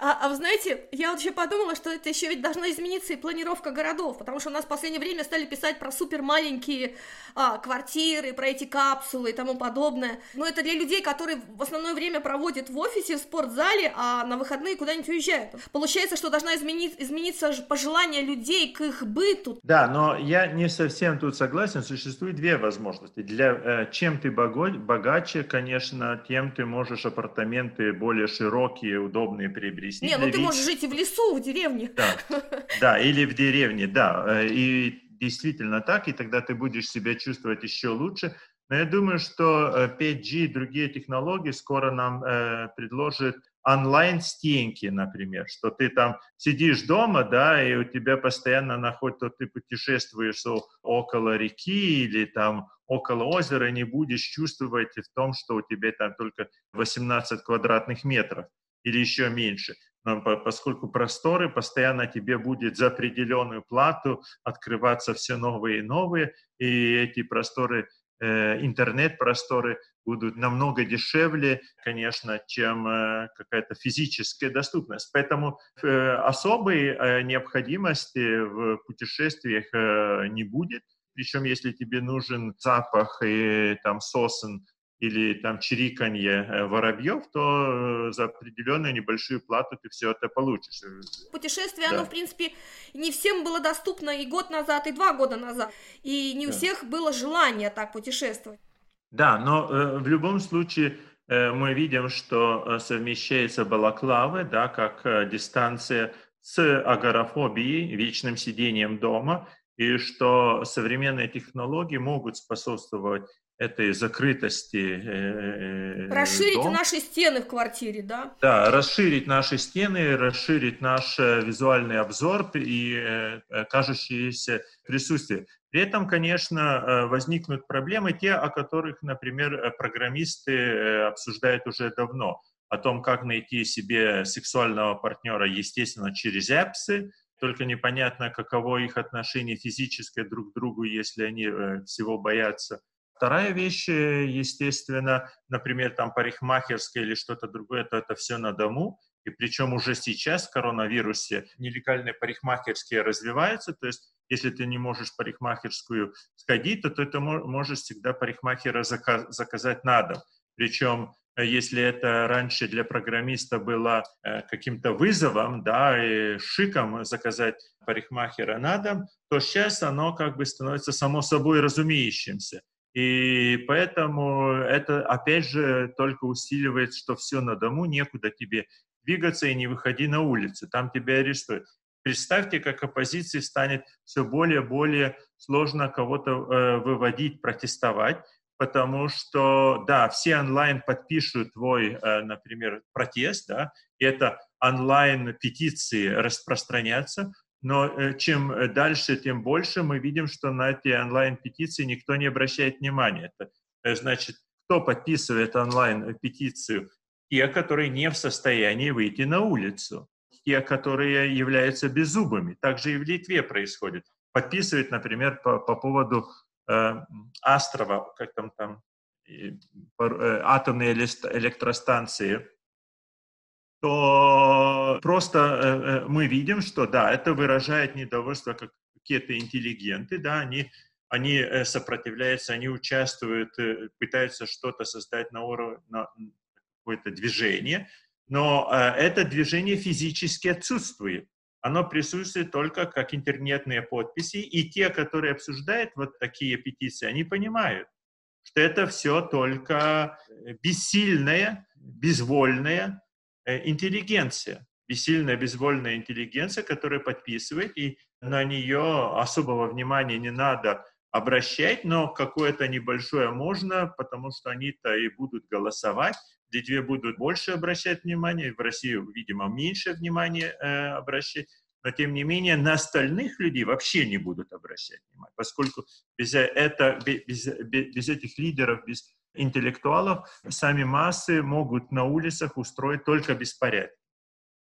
А, а вы знаете, я вот еще подумала, что это еще ведь должна измениться и планировка городов, потому что у нас в последнее время стали писать про супер маленькие а, квартиры, про эти капсулы и тому подобное. Но это для людей, которые в основное время проводят в офисе, в спортзале, а на выходные куда-нибудь уезжают. Получается, что должна изменить, измениться пожелание людей к их быту. Да, но я не совсем тут согласен. Существует две возможности. Для э, чем ты богаче, конечно, тем ты можешь апартаменты более широкие, удобные приобрести приобрести. Не, ну ты можешь жить и в лесу, в деревне. Да, да, или в деревне, да. Э, и действительно так, и тогда ты будешь себя чувствовать еще лучше. Но я думаю, что 5G э, и другие технологии скоро нам э, предложат онлайн-стенки, например, что ты там сидишь дома, да, и у тебя постоянно находится, ты путешествуешь около реки или там около озера, не будешь чувствовать в том, что у тебя там только 18 квадратных метров или еще меньше. Но поскольку просторы, постоянно тебе будет за определенную плату открываться все новые и новые, и эти просторы, э, интернет-просторы будут намного дешевле, конечно, чем э, какая-то физическая доступность. Поэтому э, особой необходимости в путешествиях не будет. Причем, если тебе нужен запах и там сосен или там чириканье э, воробьев, то э, за определенную небольшую плату ты все это получишь. Путешествие, да. оно, в принципе, не всем было доступно и год назад, и два года назад. И не у да. всех было желание так путешествовать. Да, но э, в любом случае э, мы видим, что э, совмещается балаклавы, да, как э, дистанция с агорафобией, вечным сидением дома, и что современные технологии могут способствовать этой закрытости. Э, э, расширить дом. наши стены в квартире, да? Да, расширить наши стены, расширить наш э, визуальный обзор и кажущееся присутствие. При этом, конечно, возникнут проблемы, те, о которых, например, программисты обсуждают уже давно, о том, как найти себе сексуального партнера, естественно, через апсы, только непонятно, каково их отношение физическое друг к другу, если они всего боятся Вторая вещь, э, естественно, например, там парикмахерская или что-то другое, то это все на дому. И причем уже сейчас в коронавирусе нелегальные парикмахерские развиваются. То есть если ты не можешь парикмахерскую сходить, то, ты можешь всегда парикмахера заказать на дом. Причем если это раньше для программиста было э, каким-то вызовом, да, и шиком заказать парикмахера на дом, то сейчас оно как бы становится само собой разумеющимся. И поэтому это, опять же, только усиливает, что все на дому, некуда тебе двигаться и не выходи на улицу, там тебя арестуют. Представьте, как оппозиции станет все более и более сложно кого-то э, выводить, протестовать, потому что, да, все онлайн подпишут твой, э, например, протест, да, и это онлайн-петиции распространятся, но э, чем дальше, тем больше мы видим, что на эти онлайн-петиции никто не обращает внимания. Это э, значит, кто подписывает онлайн-петицию? Те, которые не в состоянии выйти на улицу, те, которые являются беззубыми. Также и в Литве происходит. Подписывает, например, по, по поводу Э, Астрова, как там там, э, атомные электростанции, то просто э, мы видим, что да, это выражает недовольство как какие-то интеллигенты, да, они, они сопротивляются, они участвуют, пытаются что-то создать на уровне, на какое-то движение, но это движение физически отсутствует. Оно присутствует только как интернетные подписи, и те, которые обсуждают вот такие петиции, они понимают, что это все только э, бессильная, безвольная э, интеллигенция. Бессильная, безвольная интеллигенция, которая подписывает, и на нее особого внимания не надо обращать, но какое-то небольшое можно, потому что они-то и будут голосовать, в Литве будут больше обращать внимание, в России, видимо, меньше внимания э, обращать, но тем не менее на остальных людей вообще не будут обращать внимание, поскольку без, это, без, без, без этих лидеров, без интеллектуалов сами массы могут на улицах устроить только беспорядки.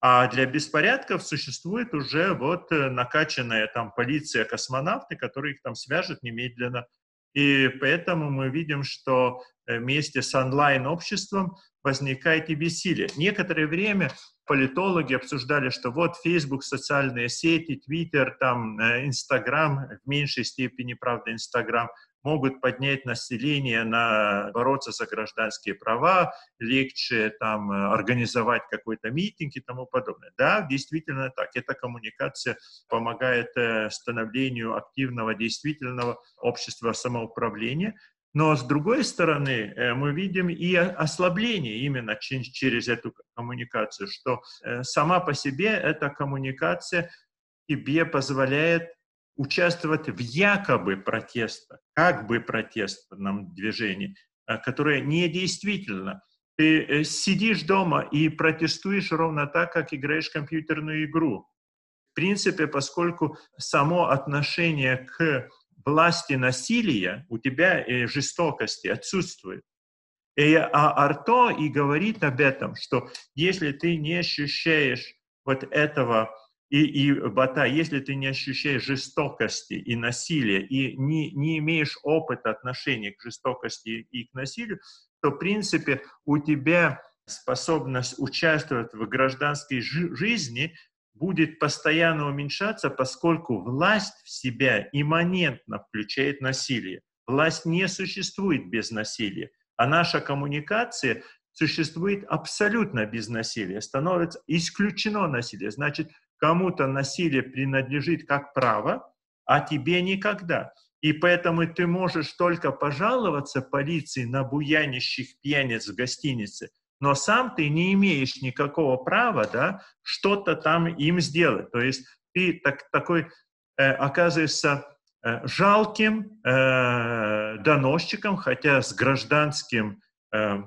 А для беспорядков существует уже вот э, накачанная там полиция, космонавты, которые их там свяжут немедленно. И поэтому мы видим, что э, вместе с онлайн-обществом возникает и бессилие. Некоторое время политологи обсуждали, что вот Facebook, социальные сети, Twitter, там, э, Instagram, в меньшей степени, правда, Instagram, могут поднять население на бороться за гражданские права, легче там э, организовать какой-то митинг и тому подобное. Да, действительно так. Эта коммуникация помогает э, становлению активного, действительного общества самоуправления, но с другой стороны, э, мы видим и ослабление именно через эту коммуникацию, что сама по себе эта коммуникация тебе позволяет участвовать в якобы протестах, как бы протестном движении, э, которое не действительно. Ты сидишь дома и протестуешь ровно так, как играешь в компьютерную игру. В принципе, поскольку само отношение к власти насилия, у тебя и жестокости отсутствует. И а Арто и говорит об этом, что если ты не ощущаешь вот этого и, и бата, если ты не ощущаешь жестокости и насилия, и не, не имеешь опыта отношения к жестокости и к насилию, то, в принципе, у тебя способность участвовать в гражданской жизни будет постоянно уменьшаться, поскольку власть в себя имманентно включает насилие. Власть не существует без насилия, а наша коммуникация существует абсолютно без насилия, становится исключено насилие. Значит, кому-то насилие принадлежит как право, а тебе никогда. И поэтому ты можешь только пожаловаться полиции на буянищих пьяниц в гостинице – но сам ты не имеешь никакого права да, что-то там им сделать. То есть ты так, такой э, оказываешься э, жалким э, доносчиком, хотя с гражданским э,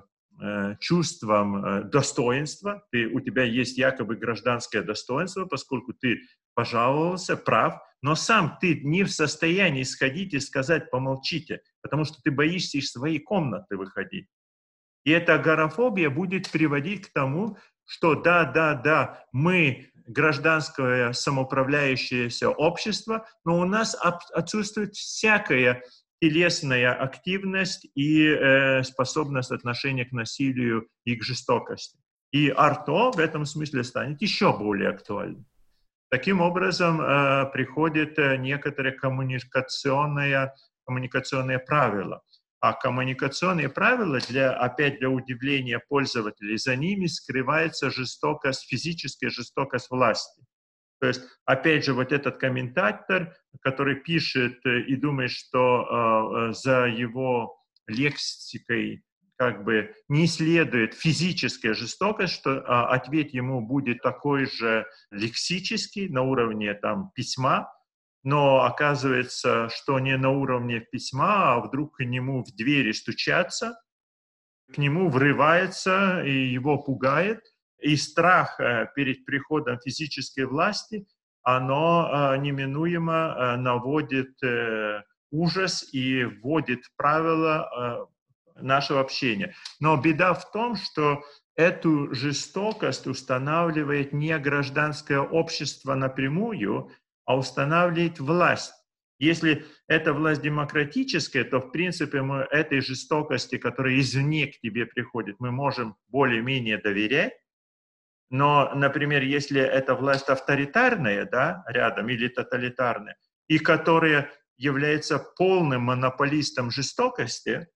чувством э, достоинства, ты, у тебя есть якобы гражданское достоинство, поскольку ты пожаловался, прав, но сам ты не в состоянии сходить и сказать «помолчите», потому что ты боишься из своей комнаты выходить. И эта агорафобия будет приводить к тому, что да, да, да, мы гражданское самоуправляющееся общество, но у нас отсутствует всякая телесная активность и э, способность отношения к насилию и к жестокости. И арто в этом смысле станет еще более актуальным. Таким образом, э, приходит э, некоторое коммуникационное, коммуникационное правило – А коммуникационные правила, для, опять для удивления пользователей, за ними скрывается жестокость, физическая жестокость власти. То есть, опять же, вот этот комментатор, который пишет э, и думает, что э, за его лексикой как бы не следует физическая жестокость, что э, ответ ему будет такой же лексический на уровне там письма, но оказывается, что не на уровне письма, а вдруг к нему в двери стучатся, к нему врывается и его пугает, и страх э, перед приходом физической власти, оно э, неминуемо э, наводит ужас и вводит правила нашего общения. Но беда в том, что эту жестокость устанавливает не гражданское общество напрямую, а устанавливает власть. Если эта власть демократическая, то, в принципе, мы этой жестокости, которая извне к тебе приходит, мы можем более-менее доверять. Но, например, если эта власть авторитарная, да, рядом, или тоталитарная, и которая является полным монополистом жестокости,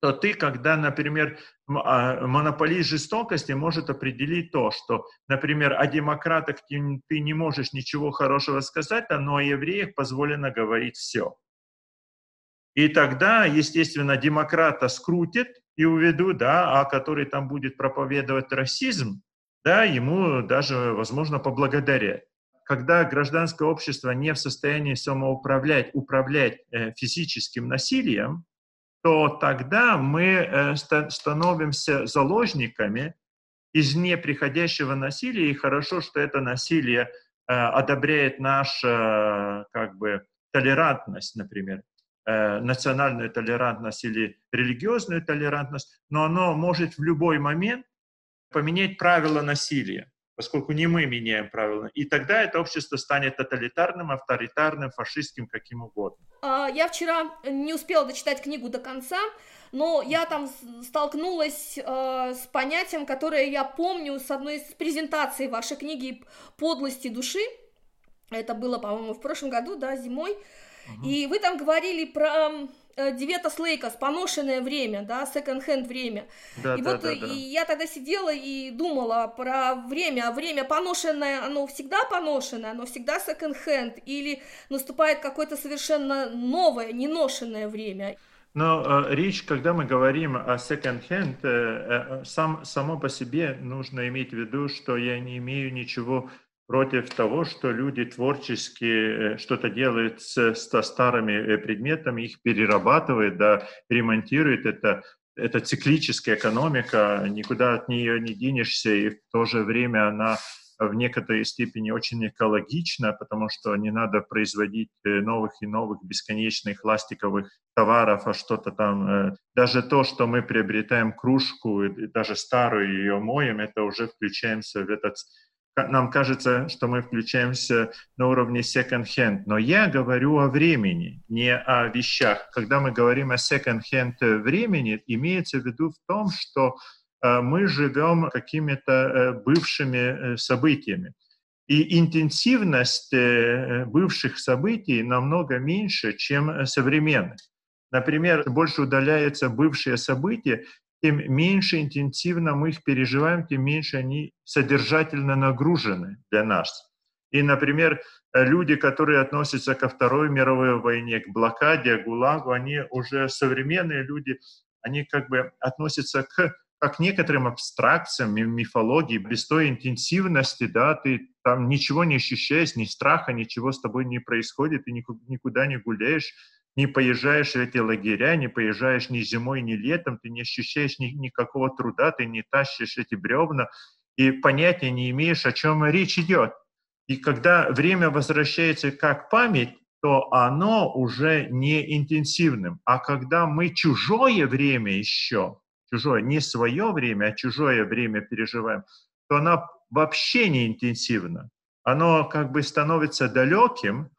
то ты, когда, например, а, монополист жестокости может определить то, что, например, о демократах ты не можешь ничего хорошего сказать, но о евреях позволено говорить все. И тогда, естественно, демократа скрутит и уведут, да, а который там будет проповедовать расизм, да, ему даже, возможно, поблагодарят. Когда гражданское общество не в состоянии самоуправлять, управлять э, физическим насилием, то тогда мы э, становимся заложниками из неприходящего насилия, и хорошо, что это насилие э, одобряет наша как бы толерантность, например, э, национальную толерантность или религиозную толерантность, но оно может в любой момент поменять правила насилия поскольку не мы меняем правила. И тогда это общество станет тоталитарным, авторитарным, фашистским, каким угодно. А, я вчера не успела дочитать книгу до конца, но я там столкнулась э, с понятием, которое я помню с одной из презентаций вашей книги «Подлости души». Это было, по-моему, в прошлом году, да, зимой. Угу. И вы там говорили про Э, Dėvėtas laikas, поношенное время, да, секонд-хенд время. Да, и да, вот да, да. И я тогда сидела и думала про время, а время поношенное, оно всегда поношенное, оно всегда секонд-хенд, или наступает какое-то совершенно новое, неношенное время. Но э, речь, когда мы говорим о секонд-хенд, э, э, сам, само по себе нужно иметь в виду, что я не имею ничего против того, что люди творчески э, что-то делают с, с старыми э, предметами, их перерабатывают, да, ремонтируют. Это, это циклическая экономика, никуда от нее не денешься, и в то же время она в некоторой степени очень экологична, потому что не надо производить э, новых и новых бесконечных пластиковых товаров, а что-то там. Даже то, что мы приобретаем кружку, даже старую ее моем, это уже включаемся в этот нам кажется, что мы включаемся на уровне second-hand, но я говорю о времени, не о вещах. Когда мы говорим о second-hand времени, имеется в виду в том, что э, мы живем какими-то э, бывшими э, событиями. И интенсивность бывших событий намного меньше, чем современных. Например, больше удаляются бывшие события, тем меньше интенсивно мы их переживаем, тем меньше они содержательно нагружены для нас. И, например, люди, которые относятся ко Второй мировой войне, к блокаде, к ГУЛАГу, они уже современные люди, они как бы относятся к как некоторым абстракциям, мифологии, без той интенсивности, да, ты там ничего не ощущаешь, ни страха, ничего с тобой не происходит, ты никуда не гуляешь, не поезжаешь в эти лагеря, не поезжаешь ни зимой, ни летом, ты не ощущаешь ни, никакого труда, ты не тащишь эти бревна и понятия не имеешь, о чем речь идет. И когда время возвращается как память, то оно уже не интенсивным. А когда мы чужое время еще, чужое, не свое время, а чужое время переживаем, то оно вообще не интенсивно. Оно как бы становится далеким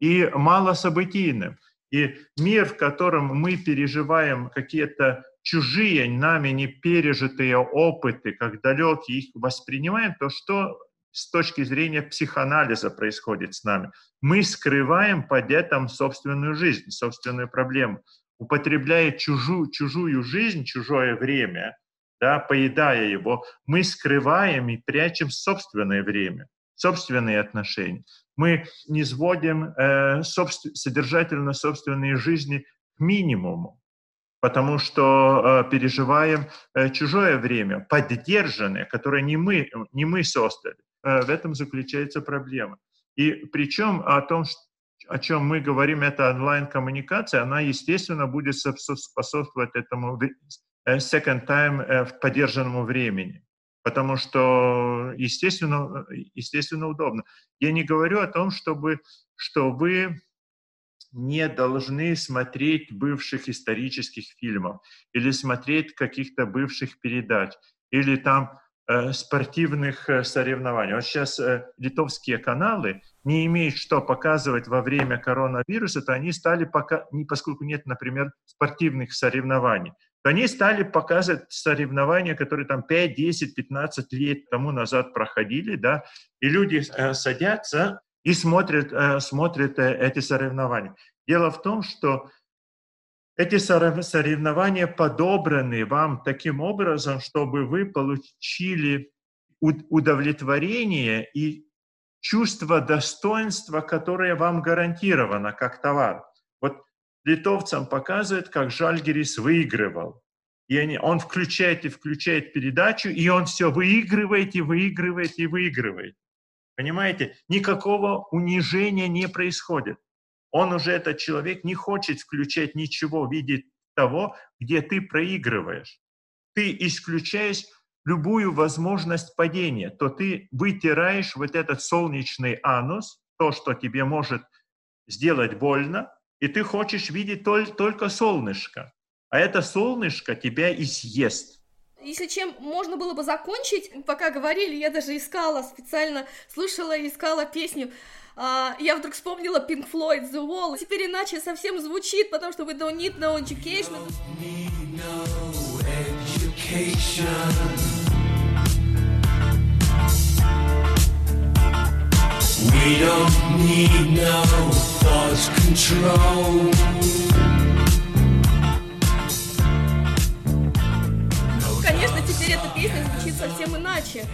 и малособытийным. И мир, в котором мы переживаем какие-то чужие, нами не пережитые опыты, как далекие, их воспринимаем, то что с точки зрения психоанализа происходит с нами? Мы скрываем под этим собственную жизнь, собственную проблему. употребляя чужую, чужую жизнь, чужое время, да, поедая его, мы скрываем и прячем собственное время, собственные отношения. Мы не сводим э, собствен, содержательно собственные жизни к минимуму, потому что э, переживаем э, чужое время, поддержанное, которое не мы, не мы создали. Э, в этом заключается проблема. И причем о том, о чем мы говорим, это онлайн-коммуникация, она, естественно, будет способствовать этому э, second time э, в поддержанному времени. Потому что, естественно, естественно, удобно. Я не говорю о том, чтобы, что вы не должны смотреть бывших исторических фильмов или смотреть каких-то бывших передач, или там э, спортивных э, соревнований. Вот сейчас э, литовские каналы не имеют что показывать во время коронавируса, то они стали, пока, не, поскольку нет, например, спортивных соревнований, они стали показывать соревнования, которые там 5, 10, 15 лет тому назад проходили, да, и люди э, садятся и смотрят, э, смотрят э, эти соревнования. Дело в том, что эти соревнования подобраны вам таким образом, чтобы вы получили удовлетворение и чувство достоинства, которое вам гарантировано как товар. Литовцам показывает, как Жальгерис выигрывал. И они, он включает и включает передачу, и он все выигрывает и выигрывает и выигрывает. Понимаете? Никакого унижения не происходит. Он уже, этот человек, не хочет включать ничего, видеть того, где ты проигрываешь. Ты исключаешь любую возможность падения, то ты вытираешь вот этот солнечный анус, то, что тебе может сделать больно, и ты хочешь видеть только солнышко. А это солнышко тебя и съест. Если чем можно было бы закончить, пока говорили, я даже искала специально, слушала и искала песню. А, я вдруг вспомнила Pink Floyd The Wall. Теперь иначе совсем звучит, потому что we don't need no education. Don't need no education. We don't need no thought control. конечно, теперь эта песня звучит совсем иначе.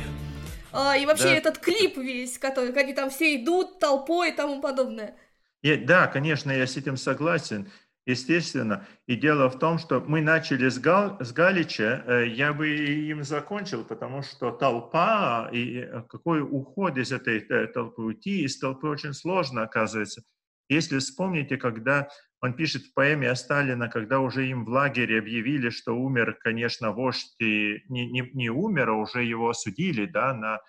А, и вообще да. этот клип весь, который, они там все идут толпой и тому подобное. И, да, конечно, я с этим согласен. Естественно. И дело в том, что мы начали с, Гал, с Галича, э, я бы им закончил, потому что толпа, и э, какой уход из этой э, толпы, уйти из толпы очень сложно оказывается. Если вспомните, когда он пишет в поэме о Сталина, когда уже им в лагере объявили, что умер, конечно, вождь, и не, не, не умер, а уже его осудили да, на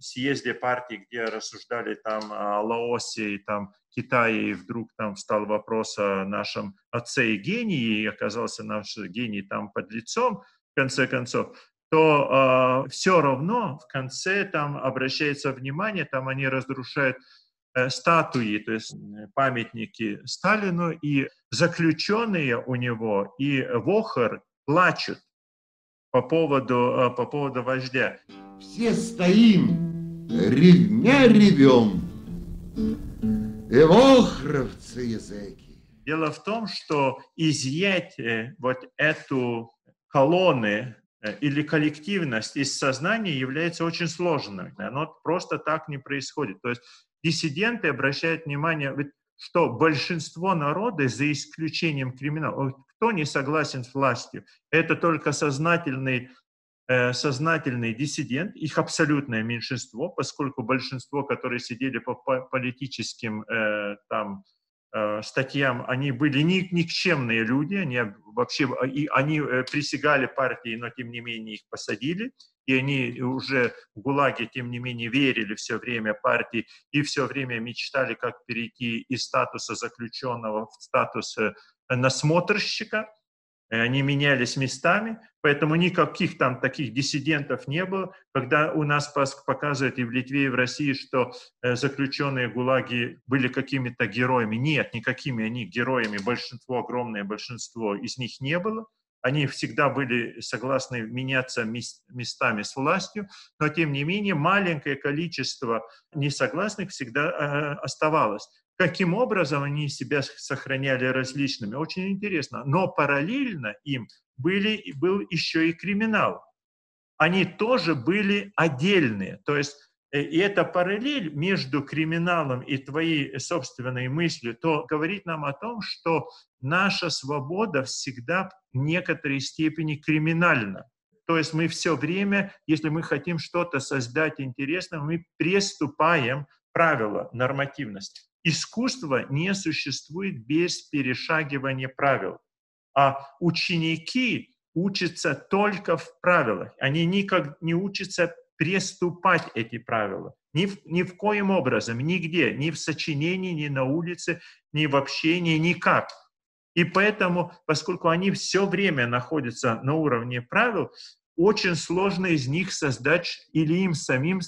съезде партии, где рассуждали там о Лаосе и там Китае, и вдруг там встал вопрос о нашем отце и гении, и оказался наш гений там под лицом, в конце концов, то э, все равно в конце там обращается внимание, там они разрушают Э, статуи, то есть памятники Сталину, и заключенные у него, и Вохор плачут по поводу, э, по поводу вождя. Все стоим, ревня ревем, и вохровцы языки. Дело в том, что изъять э, вот эту колонны или коллективность из сознания является очень сложным. Оно просто так не происходит. То есть диссиденты обращают внимание, что большинство народа, за исключением криминала, кто не согласен с властью, это только сознательный, э, сознательный диссидент, их абсолютное меньшинство, поскольку большинство, которые сидели по политическим э, там, э, статьям, они были ни, никчемные люди, они вообще и они присягали партии, но тем не менее их посадили и они уже в ГУЛАГе, тем не менее, верили все время партии и все время мечтали, как перейти из статуса заключенного в статус насмотрщика. Они менялись местами, поэтому никаких там таких диссидентов не было. Когда у нас показывают и в Литве, и в России, что э, заключенные ГУЛАГи были какими-то героями. Нет, никакими они героями, большинство, огромное большинство из них не было они всегда были согласны меняться местами с властью, но тем не менее маленькое количество несогласных всегда э, оставалось. Каким образом они себя сохраняли различными, очень интересно. Но параллельно им были, был еще и криминал. Они тоже были отдельные. То есть э, и эта параллель между криминалом и твоей собственной мыслью, то говорит нам о том, что наша свобода всегда в некоторой степени криминальна. То есть мы все время, если мы хотим что-то создать интересное, мы приступаем правила нормативности. Искусство не существует без перешагивания правил. А ученики учатся только в правилах. Они никак не учатся приступать эти правила. Ни в, ни в коем образом, нигде, ни в сочинении, ни на улице, ни в общении, никак. И поэтому, поскольку они все время находятся на уровне правил, очень сложно из них создать или им самим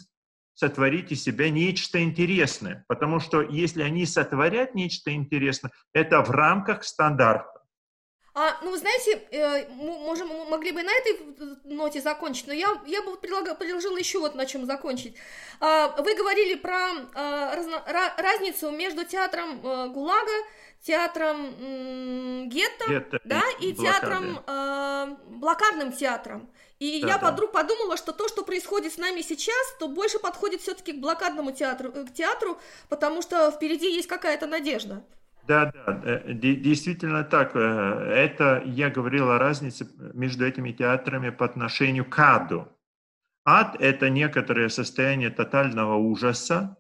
сотворить из себя нечто интересное. Потому что если они сотворят нечто интересное, это в рамках стандарта. А, ну, вы знаете, э, можем, могли бы на этой ноте закончить, но я, я бы предлагала, предложила еще вот на чем закончить. А, вы говорили про а, разно, ra, разницу между театром а, ГУЛАГа, театром м, гетто, гетто да, и, и театром, а, блокадным театром. И да, я да. вдруг подумала, что то, что происходит с нами сейчас, то больше подходит все-таки к блокадному театру, э, к театру, потому что впереди есть какая-то надежда. Да, да, э, действительно так. Э, это я говорил о разнице между этими театрами по отношению к аду. Ад – это некоторое состояние тотального ужаса,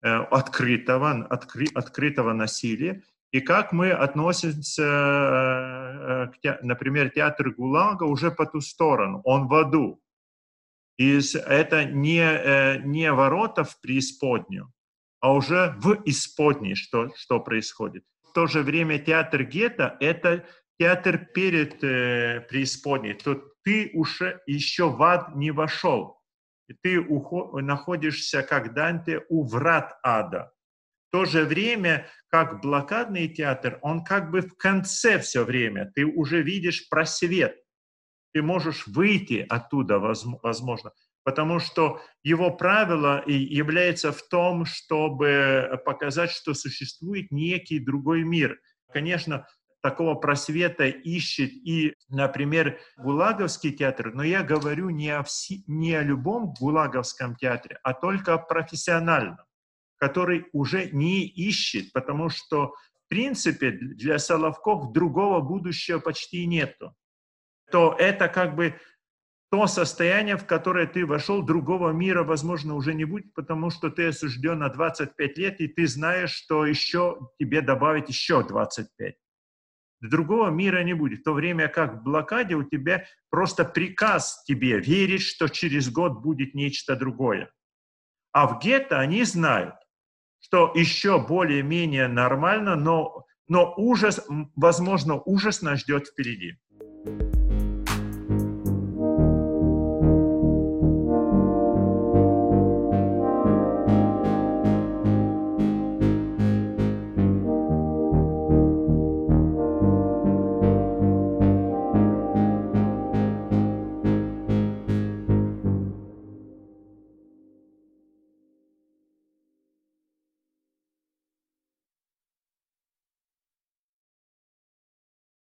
открытого, откры, открытого насилия, и как мы относимся, э, к, например, театр ГУЛАГа уже по ту сторону, он в аду. И это не, э, не ворота в преисподнюю, а уже в исподней, что, что происходит. В то же время театр гетто – это театр перед э, преисподней. То ты уже еще в ад не вошел. И ты уход, находишься, как Данте, у врат ада. То же время как блокадный театр, он как бы в конце все время. Ты уже видишь просвет. Ты можешь выйти оттуда, возможно. Потому что его правило является в том, чтобы показать, что существует некий другой мир. Конечно, такого просвета ищет и, например, Гулаговский театр, но я говорю не о, вси, не о любом Гулаговском театре, а только о профессиональном который уже не ищет, потому что, в принципе, для Соловков другого будущего почти нету. То это как бы то состояние, в которое ты вошел, другого мира, возможно, уже не будет, потому что ты осужден на 25 лет, и ты знаешь, что еще тебе добавить еще 25. Другого мира не будет. В то время как в блокаде у тебя просто приказ тебе верить, что через год будет нечто другое. А в гетто они знают, что еще более-менее нормально, но, но ужас, возможно, ужас нас ждет впереди.